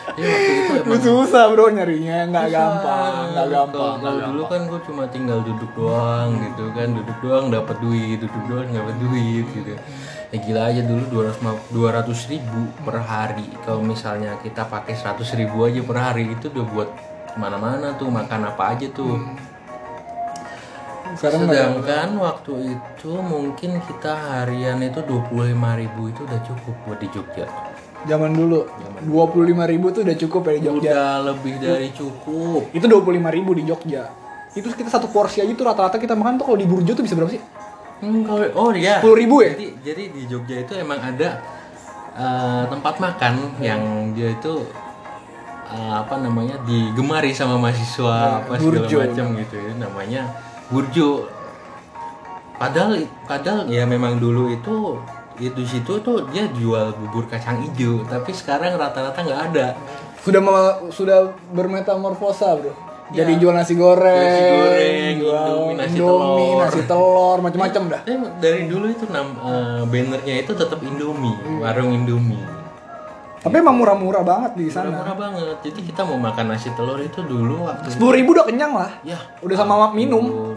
Jadi waktu itu emang susah bro nyarinya nggak susah. gampang nggak gampang Kalau- dulu kan gue cuma tinggal duduk doang gitu kan, duduk doang dapat duit, duduk doang dapat duit gitu. Ya gila aja dulu 200 200 ribu per hari. Kalau misalnya kita pakai 100 ribu aja per hari itu udah buat ke mana-mana tuh makan apa aja tuh. sekarang nggak Sedangkan waktu itu mungkin kita harian itu 25 ribu itu udah cukup buat di Jogja. Zaman dulu. Dua puluh lima ribu tuh udah cukup ya di Jogja. Udah lebih dari cukup. Itu dua puluh lima ribu di Jogja. Itu kita satu porsi aja tuh rata-rata kita makan tuh kalau di Burjo tuh bisa berapa sih? Hmm, kalau oh iya. 10.000 ya? Jadi jadi di Jogja itu emang ada eh, tempat makan yang dia itu eh, apa namanya digemari sama mahasiswa apa segala macam gitu ya namanya Burjo. Padahal padahal ya memang dulu itu itu situ tuh dia jual bubur kacang hijau tapi sekarang rata-rata nggak ada Sudah sudah bermetamorfosa, Bro. Jadi Ya. jual nasi goreng, Nasi goreng, jual Indomie, nasi Indomie, telur. nasi telur, macam-macam dah. Dari dulu itu nam, eh, bannernya itu tetap Indomie warung Indomie Tapi emang murah-murah banget di sana. murah banget jadi kita mau makan nasi telur itu dulu waktu Sepuluh ribu udah kenyang lah. ya Udah sama minum.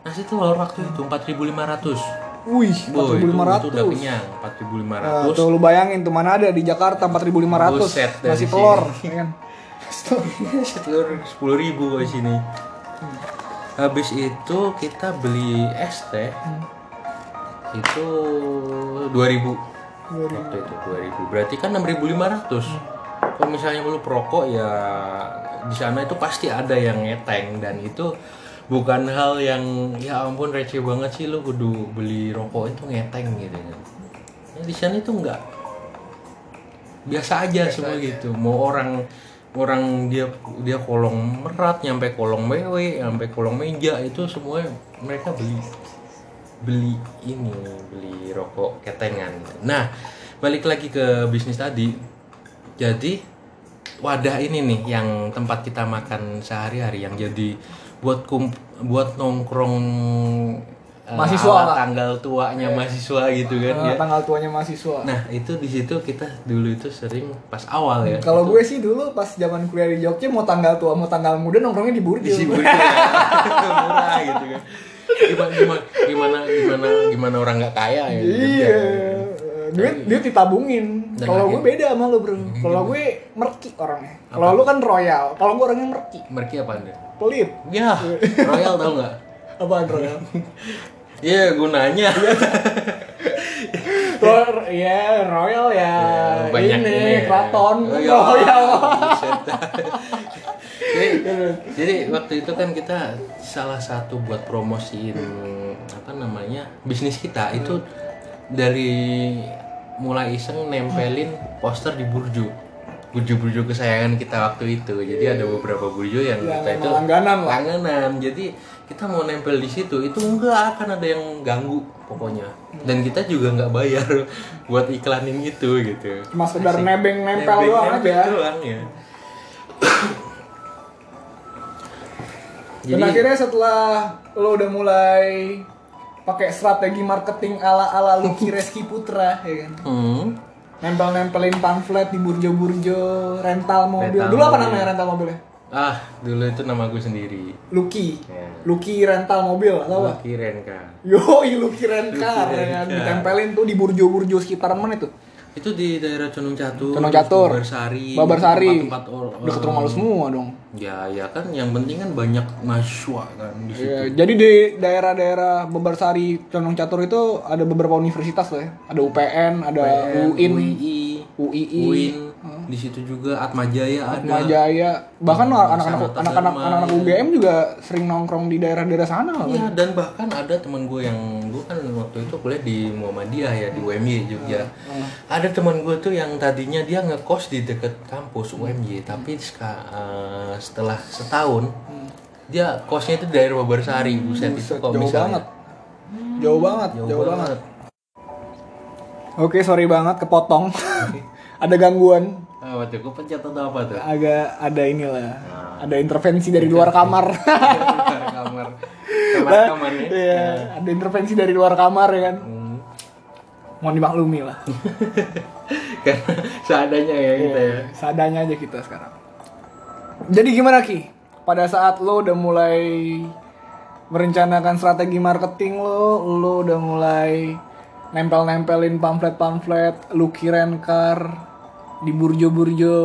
nasi telur waktu itu 4.500 Wih, Boy, itu, 4.500. itu udah kenyang 4.500 Nah, tuh lu bayangin tuh mana ada di Jakarta 4.500 Buset, dari nasi telur, ya kan? Telur 10.000 di sini. Habis itu kita beli es teh. Itu 2.000 waktu itu 2000 berarti kan 6500 kalau misalnya lu perokok ya di sana itu pasti ada yang ngeteng. Dan itu bukan hal yang ya ampun receh banget sih lu kudu beli rokok itu ngeteng gitu kan. Ya, di sana itu enggak. Biasa aja semua gitu. Mau orang orang dia dia kolong merat nyampe kolong BW nyampe kolong meja itu semua mereka beli beli ini beli rokok ketengan. Nah balik lagi ke bisnis tadi. Jadi wadah ini nih yang tempat kita makan sehari-hari yang jadi buat kum buat nongkrong Mahasiswa ala lah. tanggal tuanya mahasiswa gitu kan Eh, ya tanggal tuanya mahasiswa. nah itu di situ kita dulu itu sering pas awal ya Kalau gue sih dulu pas zaman kuliah di Jogja mau tanggal tua mau tanggal muda nongkrongnya di Burjo. isi burjo murah gitu kan gimana gimana gimana gimana, gimana orang nggak kaya ya di. Iya. Duit duit ditabungin. Kalau gue beda sama lu, Bro. Kalau gue merki orangnya. Kalau lu kan royal. Kalau gue orangnya merki. Merki apa anda? Pelit. Ya, Royal tau nggak? Apaan royal? (laughs) Iya gunanya. (laughs) Ro- Iya, royal ya. banyak ini, ini ya. keraton. Oh, ya. Royal. Buset. jadi, jadi waktu itu kan kita salah satu buat promosiin apa namanya bisnis kita itu dari mulai iseng nempelin poster di burjo burjo-burjo kesayangan kita waktu itu jadi ada beberapa burjo yang Yang kita itu langganan langganan jadi kita mau nempel di situ itu enggak akan ada yang ganggu pokoknya dan kita juga nggak bayar (laughs) buat iklanin itu gitu Cuma sekedar nebeng nempel doang nempel aja. doang, ya. Dan Jadi akhirnya setelah lo udah mulai pakai strategi marketing ala ala Lucky (laughs) Reski Putra ya kan. hmm, Nempel-nempelin pamflet di burjo-burjo, rental mobil. Rental Dulu apa namanya rental mobilnya? Ah dulu itu nama gue sendiri. Lucky. Ya. Lucky rental mobil atau apa? Gue keren kan. Yo, Lucky Lucky kan. Rencar. Ditempelin tuh di burjo-burjo sekitaran mana itu? Itu di daerah Condong Catur. Condong Catur. Babarsari. Babarsari. Tempat-tempat or- Deket rumah lu semua dong. Ya, ya kan yang penting kan banyak mahasiswa kan di situ. Iya, jadi di daerah-daerah Bebarsari, Condong Catur itu ada beberapa universitas loh ya. Ada UPN, ada UIN, UII, UII, UIN, di situ juga Atmajaya ada. Atmajaya. Bahkan anak-anak Sanata anak-anak anak-anak ya. UGM juga sering nongkrong di daerah-daerah sana loh. Iya dan bahkan ada teman gue yang gue kan waktu itu kuliah di Muhammadiyah ya di UMY Jogja. Ada teman gue tuh yang tadinya dia ngekos di deket kampus UMY tapi seka- eh, setelah setahun dia kosnya itu di daerah Babarsari buset itu kok jauh bisa banget. Jauh banget, Jauh, jauh, banget. banget. Oke, sorry banget kepotong. (laughs) ada gangguan, Ah, waktu gue pencet atau apa tuh? agak ada inilah. Nah. Ada intervensi dari luar kamar. (laughs) kamar kamar kamar ya. Iya, ada intervensi dari luar kamar ya kan. Hmm. Mohon dimaklumi lah. (laughs) Karena seadanya ya kita ya. Seadanya aja kita sekarang. Jadi gimana Ki? Pada saat lo udah mulai merencanakan strategi marketing lo, lo udah mulai nempel-nempelin pamflet-pamflet, lu car di burjo-burjo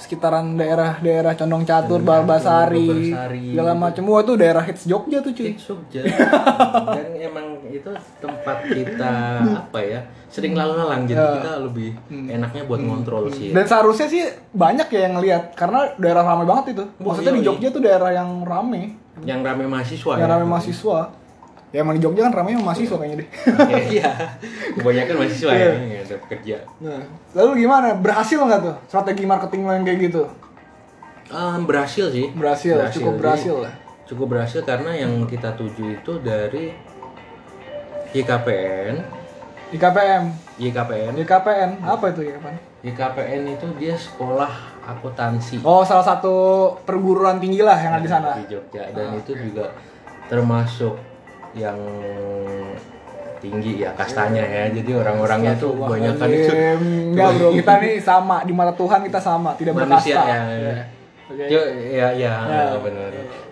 sekitaran daerah-daerah Condong Catur, Balbasari, segala macam. Wah itu daerah hits Jogja tuh cuy. Hits Jogja dan emang itu tempat kita apa ya sering lalu lalang jadi Ya. kita lebih enaknya buat ngontrol sih Dan seharusnya sih banyak ya yang ngeliat karena daerah ramai banget itu. Maksudnya di iya, Jogja tuh daerah yang rame, yang rame mahasiswa yang ya rame mahasiswa. Ya emang di Jogja kan ramai mahasiswa kayaknya deh. (laughs) iya kebanyakan mahasiswa ya Iya. yang ada kerja Nah, lalu gimana? Berhasil nggak tuh strategi marketing lo yang kayak gitu? Ah, berhasil sih Berhasil, cukup Jadi, berhasil lah. cukup berhasil karena yang kita tuju itu dari YKPN IKPM, YKPN IKPN apa itu IKPN? YKPN itu dia sekolah akuntansi Oh, salah satu perguruan tinggi lah yang ada di sana. di Jogja dan itu juga termasuk yang tinggi ya kastanya ya jadi orang-orangnya tuh banyak kan itu Enggak bro, kita nih sama di mata Tuhan kita sama, tidak manusia berkasta. ya, Ya. Oke. Yo, ya ya, Ya. benar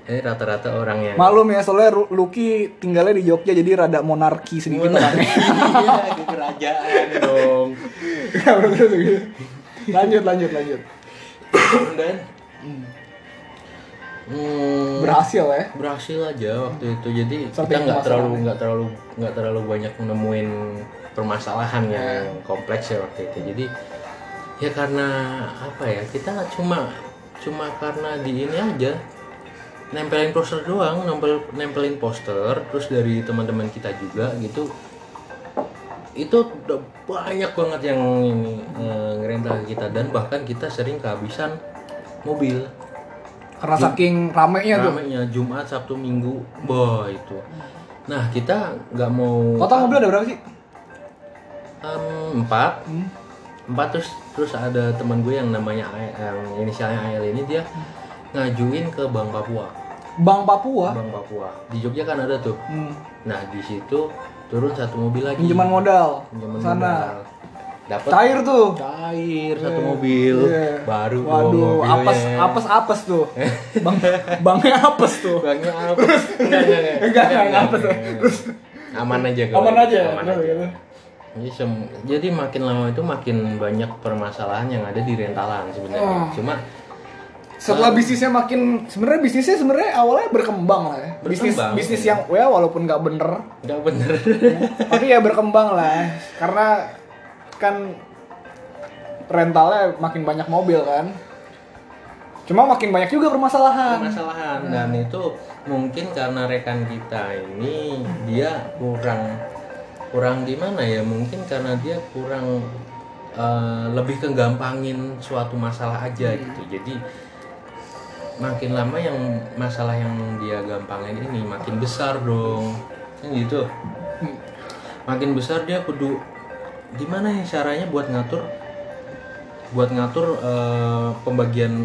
ini rata-rata orang yang Maklum ya, soalnya Lucky tinggalnya di Jogja jadi rada monarki sedikit orangnya. (laughs) (laughs) iya kerajaan dong gitu. lanjut, lanjut, lanjut. dan hmm, Berhasil ya. berhasil aja waktu itu jadi Strategi kita nggak terlalu pemasarannya. nggak terlalu nggak terlalu banyak nemuin permasalahan Ya. yang kompleks ya waktu itu jadi ya karena apa ya kita cuma cuma karena di ini aja nempelin poster doang nempel nempelin poster terus dari teman-teman kita juga gitu itu udah banyak banget yang ini eh, ngerental ke kita dan bahkan kita sering kehabisan mobil Karena saking ramenya tuh. ramenya Jumat Sabtu Minggu boh itu nah kita nggak mau Total mobil ada berapa sih? Em, empat Hmm. empat terus terus ada teman gue yang namanya yang inisialnya AL ini dia ngajuin ke Bank Papua Bank Papua. Bank Papua di Jogja kan ada tuh Hmm. nah di situ turun satu mobil lagi Pinjaman modal. Pinjaman Sana. modal. Dapat Cair tuh. cair satu mobil Iya. baru Waduh, mobilnya. apes apes apes tuh. (laughs) Bang bangnya apes tuh. Bangnya apa? Enggak, enggak, enggak. Apa tuh. Aman aja kalau Aman aja. Aman Terus aja. gitu. Jadi, sem- jadi makin lama itu makin banyak permasalahan yang ada di rentalan sebenarnya. Oh. Cuma Setelah bisnisnya makin sebenarnya bisnisnya sebenarnya awalnya berkembang lah ya. Bisnis Berkembang, bisnis iya. yang ya walaupun nggak bener, nggak bener. tapi ya berkembang lah. Karena kan rentalnya makin banyak mobil kan. Cuma makin banyak juga permasalahan. permasalahan dan itu mungkin karena rekan kita ini dia kurang kurang di mana ya? Mungkin karena dia kurang eh, lebih kegampangin suatu masalah aja gitu. Jadi makin lama yang masalah yang dia gampangin ini makin besar dong kan gitu makin besar dia kudu gimana ya caranya buat ngatur buat ngatur eh, pembagian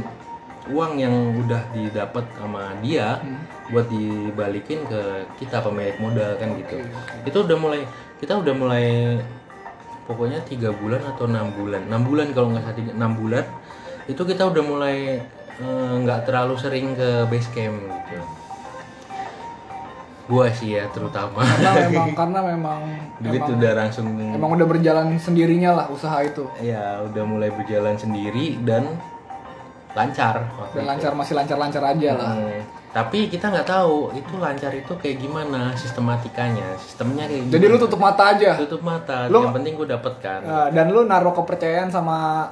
uang yang udah didapat sama dia buat dibalikin ke kita pemilik modal kan gitu. Itu udah mulai kita udah mulai pokoknya tiga bulan atau enam bulan. Enam bulan kalau nggak salah enam bulan. Itu kita udah mulai eh, nggak terlalu sering ke base camp gitu gua sih ya terutama Karena (laughs) memang karena memang duit emang, udah langsung emang udah berjalan sendirinya lah usaha itu. ya udah mulai berjalan sendiri dan lancar Dan itu. lancar masih lancar-lancar aja lah. Hmm, tapi kita nggak tahu itu lancar itu kayak gimana sistematikanya sistemnya kayak gimana Jadi lu tutup mata aja. tutup mata Lu- yang penting gue dapet kan Nah, dan lu naruh kepercayaan sama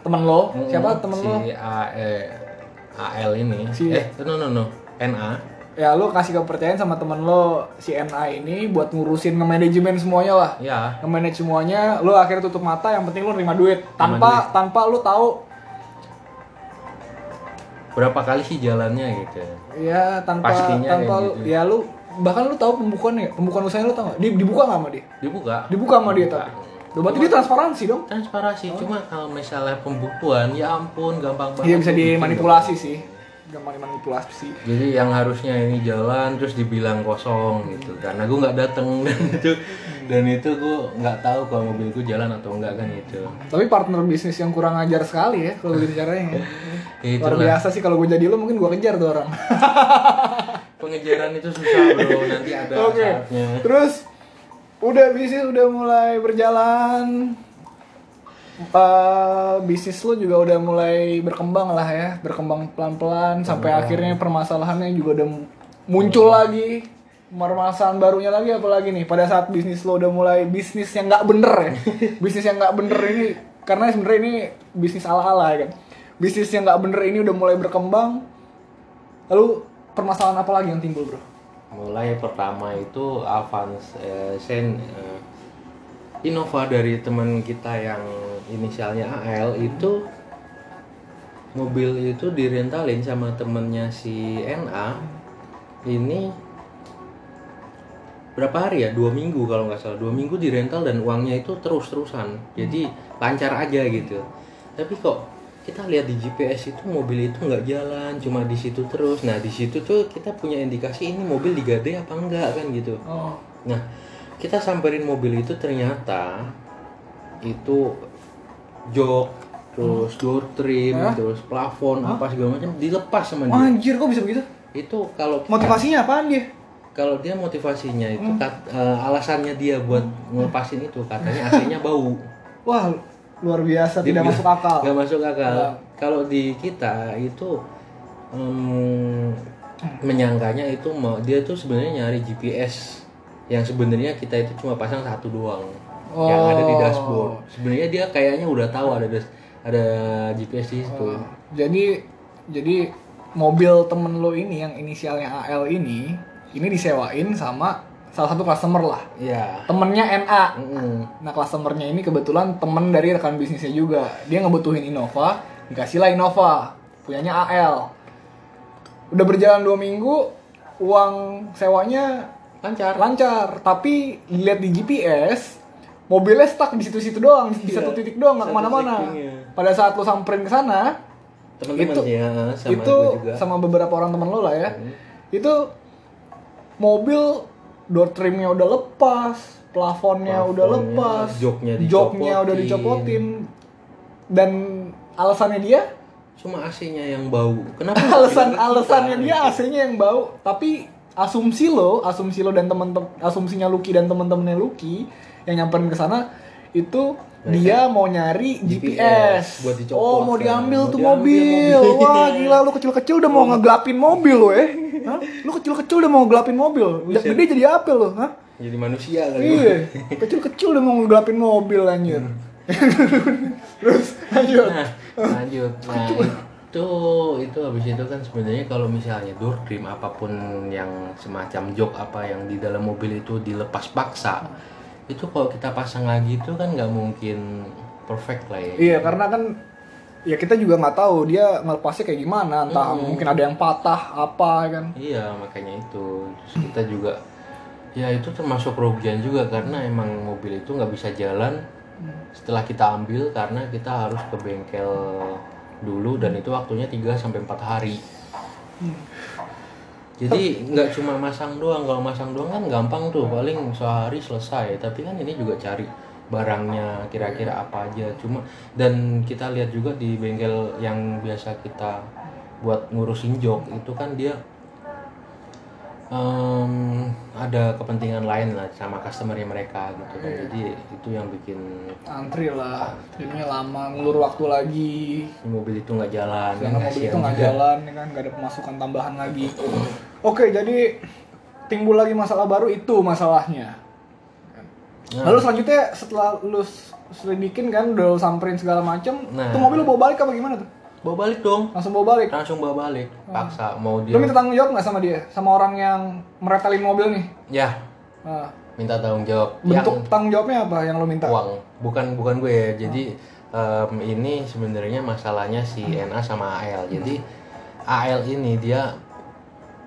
temen lo. Hmm, Siapa temen si lo? A, eh, AL ini Si- eh no no no NA Ya lu kasih kepercayaan sama temen lo si NA ini buat ngurusin nge-manajemen semuanya lah. ya Nge-manage semuanya, lu akhirnya tutup mata, yang penting lu nerima duit. Tanpa tanpa lu tahu berapa kali sih jalannya gitu ya tanpa Pastinya tanpa lu, gitu. ya lu bahkan lu tahu pembukuannya, pembukuan usahanya lu tahu nggak? Di, dibuka nggak sama dia? dibuka Dibuka sama dia tapi. Loh, berarti dia transparansi dong. transparansi cuma kalau misalnya pembukuan ya ampun gampang banget Iya bisa dimanipulasi sih. Gampang dimanipulasi sih. jadi yang harusnya ini jalan terus dibilang kosong gitu karena gue nggak dateng (laughs) dan itu dan itu gue nggak tahu kalau mobil gue jalan atau enggak kan itu Tapi partner bisnis yang kurang ajar sekali ya kalau gitu caranya. ya Luar biasa sih kalau gue jadi lo mungkin gue kejar tuh orang. (laughs) pengejaran itu susah bro nanti ada Oke. saatnya Terus udah bisnis udah mulai berjalan. Eh, bisnis lo juga udah mulai berkembang lah ya, berkembang pelan-pelan sampai akhirnya permasalahannya juga udah muncul lagi. Permasalahan barunya lagi apa lagi nih pada saat bisnis lo udah mulai bisnis yang nggak bener ya. (laughs) Bisnis yang nggak bener ini karena sebenarnya ini bisnis ala ala ya kan. Bisnis yang nggak bener ini udah mulai berkembang. Lalu permasalahan apa lagi yang timbul bro? Mulai pertama itu Avance eh, Sen eh, Innova dari teman kita yang inisialnya AL itu mobil itu direntalin sama temennya si NA ini berapa hari ya? Dua minggu kalau nggak salah. Dua minggu dirental dan uangnya itu terus terusan jadi lancar aja gitu. Tapi kok kita lihat di GPS itu mobil itu nggak jalan cuma di situ terus. Nah di situ tuh kita punya indikasi ini mobil digade apa enggak kan gitu. Oh. Nah kita samperin mobil itu ternyata itu jok terus door trim Hah? terus plafon apa segala macam dilepas sama dia. anjir kok bisa begitu? Itu kalau motivasinya apaan dia? Kalau dia motivasinya itu Hmm. kat- eh, alasannya dia buat ngelepasin itu katanya (laughs) AC-nya bau. Wah luar biasa tidak Dia masuk akal. Nggak masuk akal. Kalau di kita itu em, menyangkanya itu mau dia tuh sebenarnya nyari GPS yang sebenarnya kita itu cuma pasang satu doang. Yang ada di Oh. dashboard. Sebenarnya dia kayaknya udah tahu ada ada GPS di situ. Oh, jadi jadi mobil temen lo ini yang inisialnya AL ini ini disewain sama salah satu customer lah. Ya temennya NA Mm-mm. nah customernya ini kebetulan temen dari rekan bisnisnya juga. Dia ngebutuhin Innova dikasih lah Innova punyanya AL udah berjalan dua minggu uang sewanya lancar. Lancar. Tapi dilihat di GPS mobilnya stuck di situ-situ doang di Iya, satu titik doang nggak ke mana-mana. pada saat lo samperin ke sana teman-teman Itu- ya sama itu juga. sama beberapa orang teman lo lah ya. Hmm. itu mobil door trimnya udah lepas plafonnya udah Plafonnya, lepas joknya joknya udah dicopotin. dan alasannya dia? Cuma AC-nya yang bau. Kenapa (laughs) alasan alasannya dia AC-nya yang bau tapi asumsi lo asumsi lo dan teman-teman asumsinya Lucky dan teman-temannya Lucky yang nyamperin ke sana itu dia mau nyari GPS, buat dicopot, oh mau kan. diambil Mau tuh diambil mobil. mobil. wah gila lu kecil-kecil udah mau ngegelapin mobil lo (laughs) eh Hah? lu kecil-kecil udah mau ngegelapin mobil. Udah gede jadi apa lo Hah? jadi manusia kali iya kecil-kecil udah mau ngegelapin mobil anjir. (laughs) Terus lanjut. Nah lanjut. Nah itu itu habis itu kan sebenarnya kalau misalnya door trim apa pun yang semacam jok apa yang di dalam mobil itu dilepas paksa itu kalau kita pasang lagi itu kan nggak mungkin perfect lah ya. Iya karena kan ya kita juga nggak tahu dia ngelepasnya kayak gimana entah mungkin ada yang patah apa kan? Iya makanya itu. Terus kita juga ya itu termasuk kerugian juga karena emang mobil itu nggak bisa jalan setelah kita ambil karena kita harus ke bengkel dulu dan itu waktunya 3 sampai empat hari. Jadi nggak cuma masang doang, kalau masang doang kan gampang tuh, paling sehari selesai. Tapi kan ini juga cari barangnya kira-kira apa aja. Cuma dan kita lihat juga di bengkel yang biasa kita buat ngurusin jok itu kan dia em, ada kepentingan lain lah sama customernya mereka gitu kan. Jadi itu yang bikin antri lah. Jadinya lama ngulur waktu lagi. Mobil itu nggak jalan karena mobil itu nggak jalan ya kan? Nggak ada pemasukan tambahan lagi. Oke jadi timbul lagi masalah baru itu masalahnya. Nah. lalu selanjutnya setelah lu selidikin kan udah samperin segala macem Nah. tuh mobil lu bawa balik apa gimana tuh bawa balik dong. Langsung bawa balik? Langsung bawa balik. Paksa mau lu dia minta tanggung jawab nggak sama dia? Sama orang yang meretelin mobil nih? Ya. Nah, minta tanggung jawab. Bentuk tanggung jawabnya apa yang lu minta? Yang uang. Bukan bukan gue. Ya jadi em, ini sebenarnya masalahnya si NA sama AL jadi AL ini dia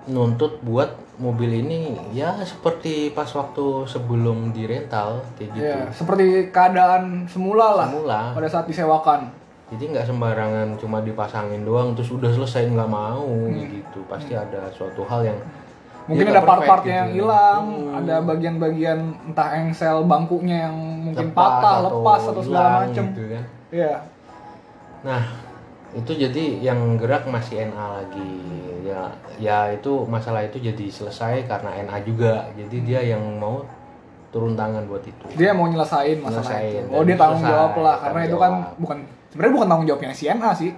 nuntut buat mobil ini ya seperti pas waktu sebelum dirental kayak gitu. Ya, seperti keadaan semula lah semula. pada saat disewakan. Jadi nggak sembarangan cuma dipasangin doang terus udah selesai nggak mau Hmm. gitu pasti ada suatu hal yang Mungkin ya ada nggak part-part perfect yang gitu. hilang, Hmm. ada bagian-bagian entah engsel bangkunya yang mungkin Lepas patah, lepas atau segala macem. gitu kan. Iya. Nah, itu jadi yang gerak masih NA lagi. Ya, ya itu masalah itu jadi selesai karena NA juga. Jadi dia yang mau turun tangan buat itu. Dia mau nyelesain masalah Nyelesain, itu. Oh, dia tanggung jawab lah karena itu kan bukan sebenarnya bukan tanggung jawabnya si NA sih.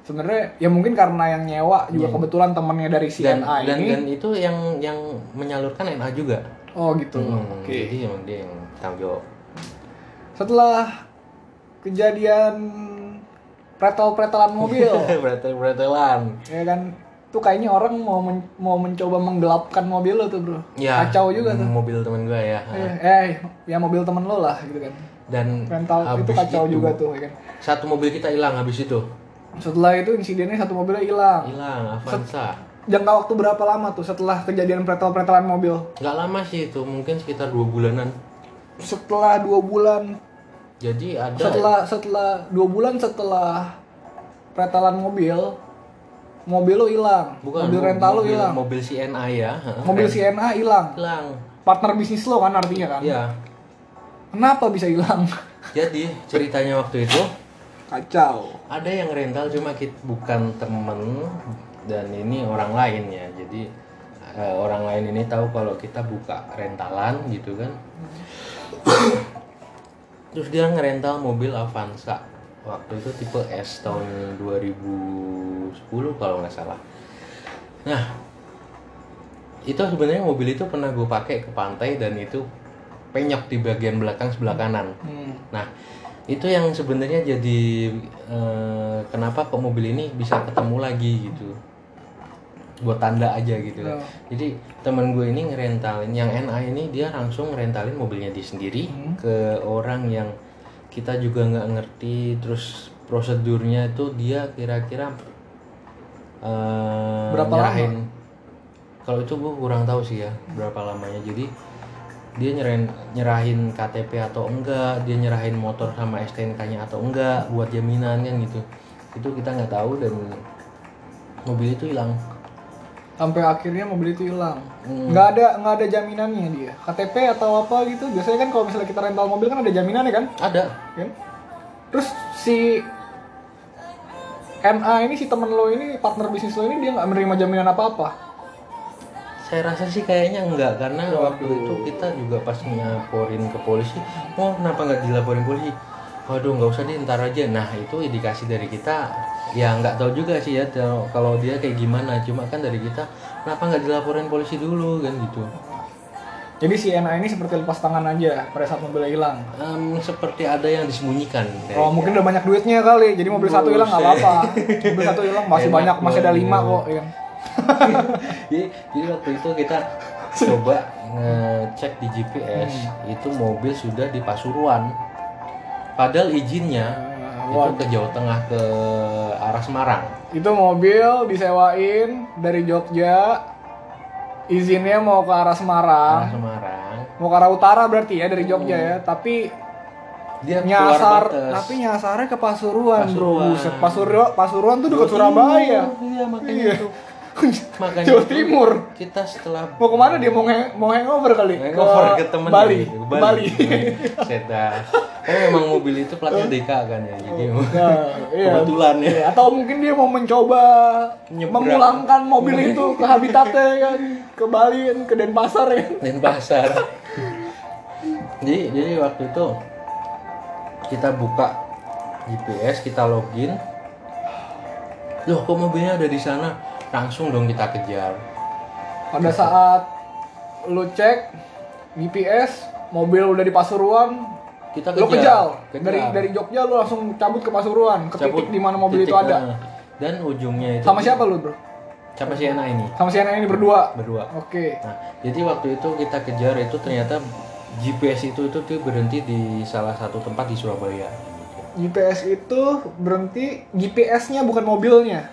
sebenarnya ya mungkin karena yang nyewa juga Iya. kebetulan temennya dari si dan dan, ini. dan itu yang yang menyalurkan NA juga. Oh gitu. Hmm, oke. jadi emang dia yang tanggung jawab. Setelah kejadian pretel-pretelan mobil. (laughs) Beretel-beretelan ya kan? Tuh kayaknya orang mau men- mau mencoba menggelapkan mobil lo tuh bro. Ya kacau juga tuh. mobil temen gue ya. Eh, eh ya mobil temen lo lah gitu kan dan rental itu kacau itu, juga tuh ya kan? satu mobil kita hilang habis itu. Setelah itu insidennya satu mobilnya hilang. Hilang Avanza. Jangka waktu berapa lama tuh setelah kejadian pretel-pretelan mobil? Nggak lama sih itu mungkin sekitar dua bulanan. Setelah dua bulan. Jadi ada setelah setelah dua bulan setelah pretelan mobil mobil lo hilang. Bukan mobil mo- rental lo hilang. mobil CNA ya. Mobil CNA hilang. Hilang. Partner bisnis lo kan artinya kan? Ya kenapa bisa hilang? Jadi ceritanya waktu itu kacau. ada yang rental cuma kita bukan temen dan ini orang lain ya. Jadi eh, orang lain ini tahu kalau kita buka rentalan gitu kan. (coughs) Terus dia ngerental mobil Avanza. Waktu itu tipe S tahun 2010 kalau nggak salah. Nah itu sebenarnya mobil itu pernah gue pakai ke pantai dan itu penyok di bagian belakang sebelah kanan Hmm. Nah, itu yang sebenarnya jadi eh, kenapa kok mobil ini bisa ketemu lagi gitu. Buat tanda aja gitu kan. Oh. Jadi temen gue ini ngerentalin yang NA ini dia langsung ngerentalin mobilnya dia sendiri Hmm. ke orang yang kita juga nggak ngerti terus prosedurnya itu dia kira-kira eh, Berapa nyerahin kalau itu gue kurang tahu sih ya berapa lamanya jadi dia nyerahin nyerahin KTP atau enggak dia nyerahin motor sama STNK-nya atau enggak buat jaminan kan gitu. Itu kita nggak tahu dan mobil itu hilang. Sampai akhirnya mobil itu hilang. Hmm. nggak ada nggak ada jaminannya dia. KTP atau apa gitu biasanya kan kalau misalnya kita rental mobil kan ada jaminannya kan? Ada. Kan terus si NA ini si temen lo ini partner bisnis lo ini dia nggak menerima jaminan apa apa saya rasa sih kayaknya enggak karena waktu itu kita juga pas ngelaporin ke polisi oh kenapa nggak dilaporin polisi? Waduh nggak usah deh ntar aja. Nah itu indikasi dari kita ya nggak tahu juga sih ya kalau- dia kayak gimana. Cuma kan dari kita kenapa nggak dilaporin polisi dulu? Kan gitu. Jadi si NA ini seperti lepas tangan aja pada saat mobilnya hilang? Em, seperti ada yang disembunyikan Oh mungkin udah banyak duitnya kali, jadi mobil satu hilang nggak apa-apa. Mobil satu hilang masih Enak banyak, masih ada lima kok. Ya. (laughs) jadi, jadi waktu itu kita coba ngecek di GPS itu mobil sudah di Pasuruan padahal izinnya Wah. itu ke Jawa Tengah ke arah Semarang Itu mobil disewain dari Jogja, izinnya mau ke arah arah Semarang, Semarang mau ke arah utara berarti ya dari Jogja ya. Tapi dia nyasar, tapi nyasarnya ke Pasuruan, bro. Pasuruan. Buset, Pasuruan, Pasuruan tuh dekat Jawa Surabaya. Iya makanya Iya. itu makanya Jawa Timur. kita setelah Mau ke mana dia mau hang- mau hangover kali? Hangover ke temen Bali. gitu. Ke Bali. (laughs) Seda. Oh memang mobil itu platnya DK kan ya. Jadi Nah, iya. kebetulan ya. Iya, atau mungkin dia mau mencoba Nyebrang. memulangkan mobil itu ke habitatnya kan ke Bali kan ke Denpasar ya Denpasar. jadi jadi waktu itu kita buka GPS, kita login. Loh, kok mobilnya ada di sana? Langsung dong kita kejar. pada saat lu cek GPS mobil udah di Pasuruan Kita lu kejar. kejal dari dari Jogja lu langsung cabut ke Pasuruan ke Cabut titik di mana mobil titik, itu ada eh, Dan ujungnya itu sama siapa lu bro Sama si Ena ini sama si anak ini berdua berdua. oke Nah, jadi waktu itu kita kejar itu ternyata GPS itu itu tuh berhenti di salah satu tempat di Surabaya. GPS itu berhenti GPS-nya bukan mobilnya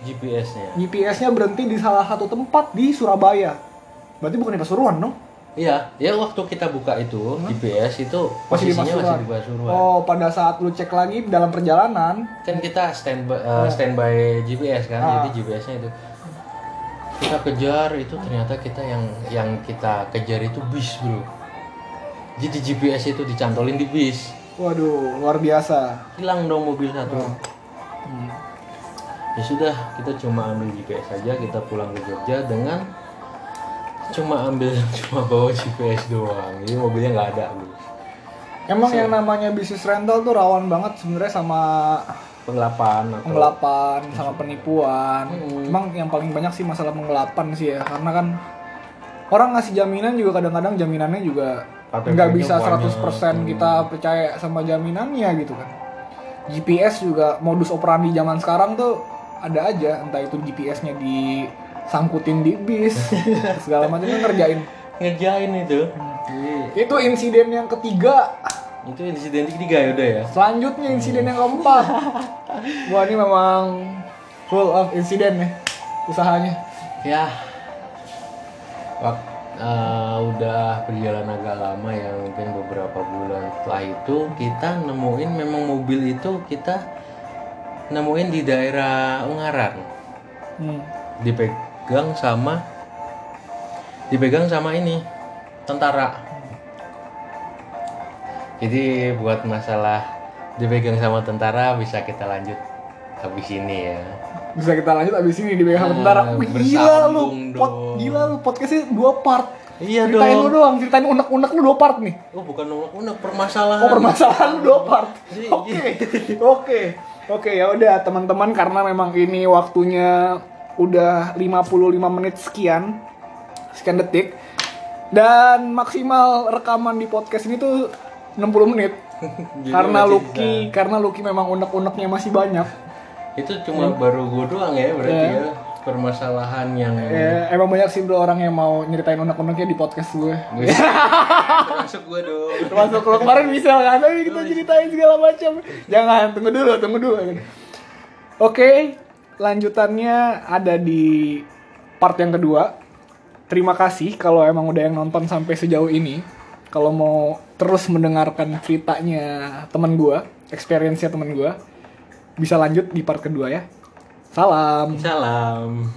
GPS-nya. GPS-nya berhenti di salah satu tempat di Surabaya berarti bukan di Pasuruan dong Iya, ya waktu kita buka itu GPS itu masih di posisinya masih di Pasuruan. Oh, pada saat lu cek lagi dalam perjalanan, Kan kita standby eh, standby GPS kan, Ah. jadi GPS-nya itu kita kejar itu ternyata kita yang yang kita kejar itu bis bro. Jadi GPS itu dicantolin di bis, waduh, luar biasa. hilang dong mobil satu. Hmm. Ya sudah kita cuma ambil GPS saja kita pulang ke Jogja dengan cuma ambil (laughs) cuma bawa GPS doang jadi mobilnya nggak ada Gus. Emang yang namanya bisnis rental tuh rawan banget sebenarnya sama penggelapan atau penggelapan sama penipuan. Hmm. Emang yang paling banyak sih masalah penggelapan sih ya, karena kan orang ngasih jaminan juga kadang-kadang jaminannya juga nggak bisa banyak. 100% kita percaya sama jaminannya gitu kan. GPS juga modus operandi zaman sekarang tuh ada aja, entah itu GPS-nya disangkutin di bis, (laughs) segala macamnya ngerjain. ngerjain itu. Jadi, Itu insiden yang ketiga. itu insiden ketiga ya udah ya. Selanjutnya insiden yang keempat. (laughs) Wah ini memang full of insiden nih usahanya. Ya. Wak, eh, udah berjalan agak lama ya mungkin beberapa bulan setelah itu kita nemuin memang mobil itu kita nemuin di daerah Ungaran Hmm. dipegang sama dipegang sama ini tentara jadi buat masalah dipegang sama tentara bisa kita lanjut habis ini ya Bisa kita lanjut abis ini di BKH Ah, Tentara. Wih, gila lu. Pot, gila lu podcastnya dua part. Iya ceritain dong. lu doang, ceritain unek-unek lu dua part nih. oh bukan unek-unek permasalahan Oh permasalahan lu dua part. Iya, Oke, oke, oke ya udah teman-teman karena memang ini waktunya udah 55 menit sekian, sekian detik dan maksimal rekaman di podcast ini tuh 60 menit. (laughs) Karena Lucky, karena Lucky memang unek-uneknya masih banyak. itu cuma baru gue doang ya berarti Iya. ya permasalahan yang Ya, emang banyak sih bro orang yang mau nyeritain unek-uneknya di podcast gue. (laughs) termasuk gue dong Termasuk lo kemarin bisa kan, tapi kita ceritain segala macam. Jangan, tunggu dulu, tunggu dulu. Oke, lanjutannya ada di part yang kedua. Terima kasih kalau emang udah yang nonton sampai sejauh ini. Kalau mau terus mendengarkan ceritanya teman gua, experience-nya teman gua, bisa lanjut di part kedua ya. Salam. salam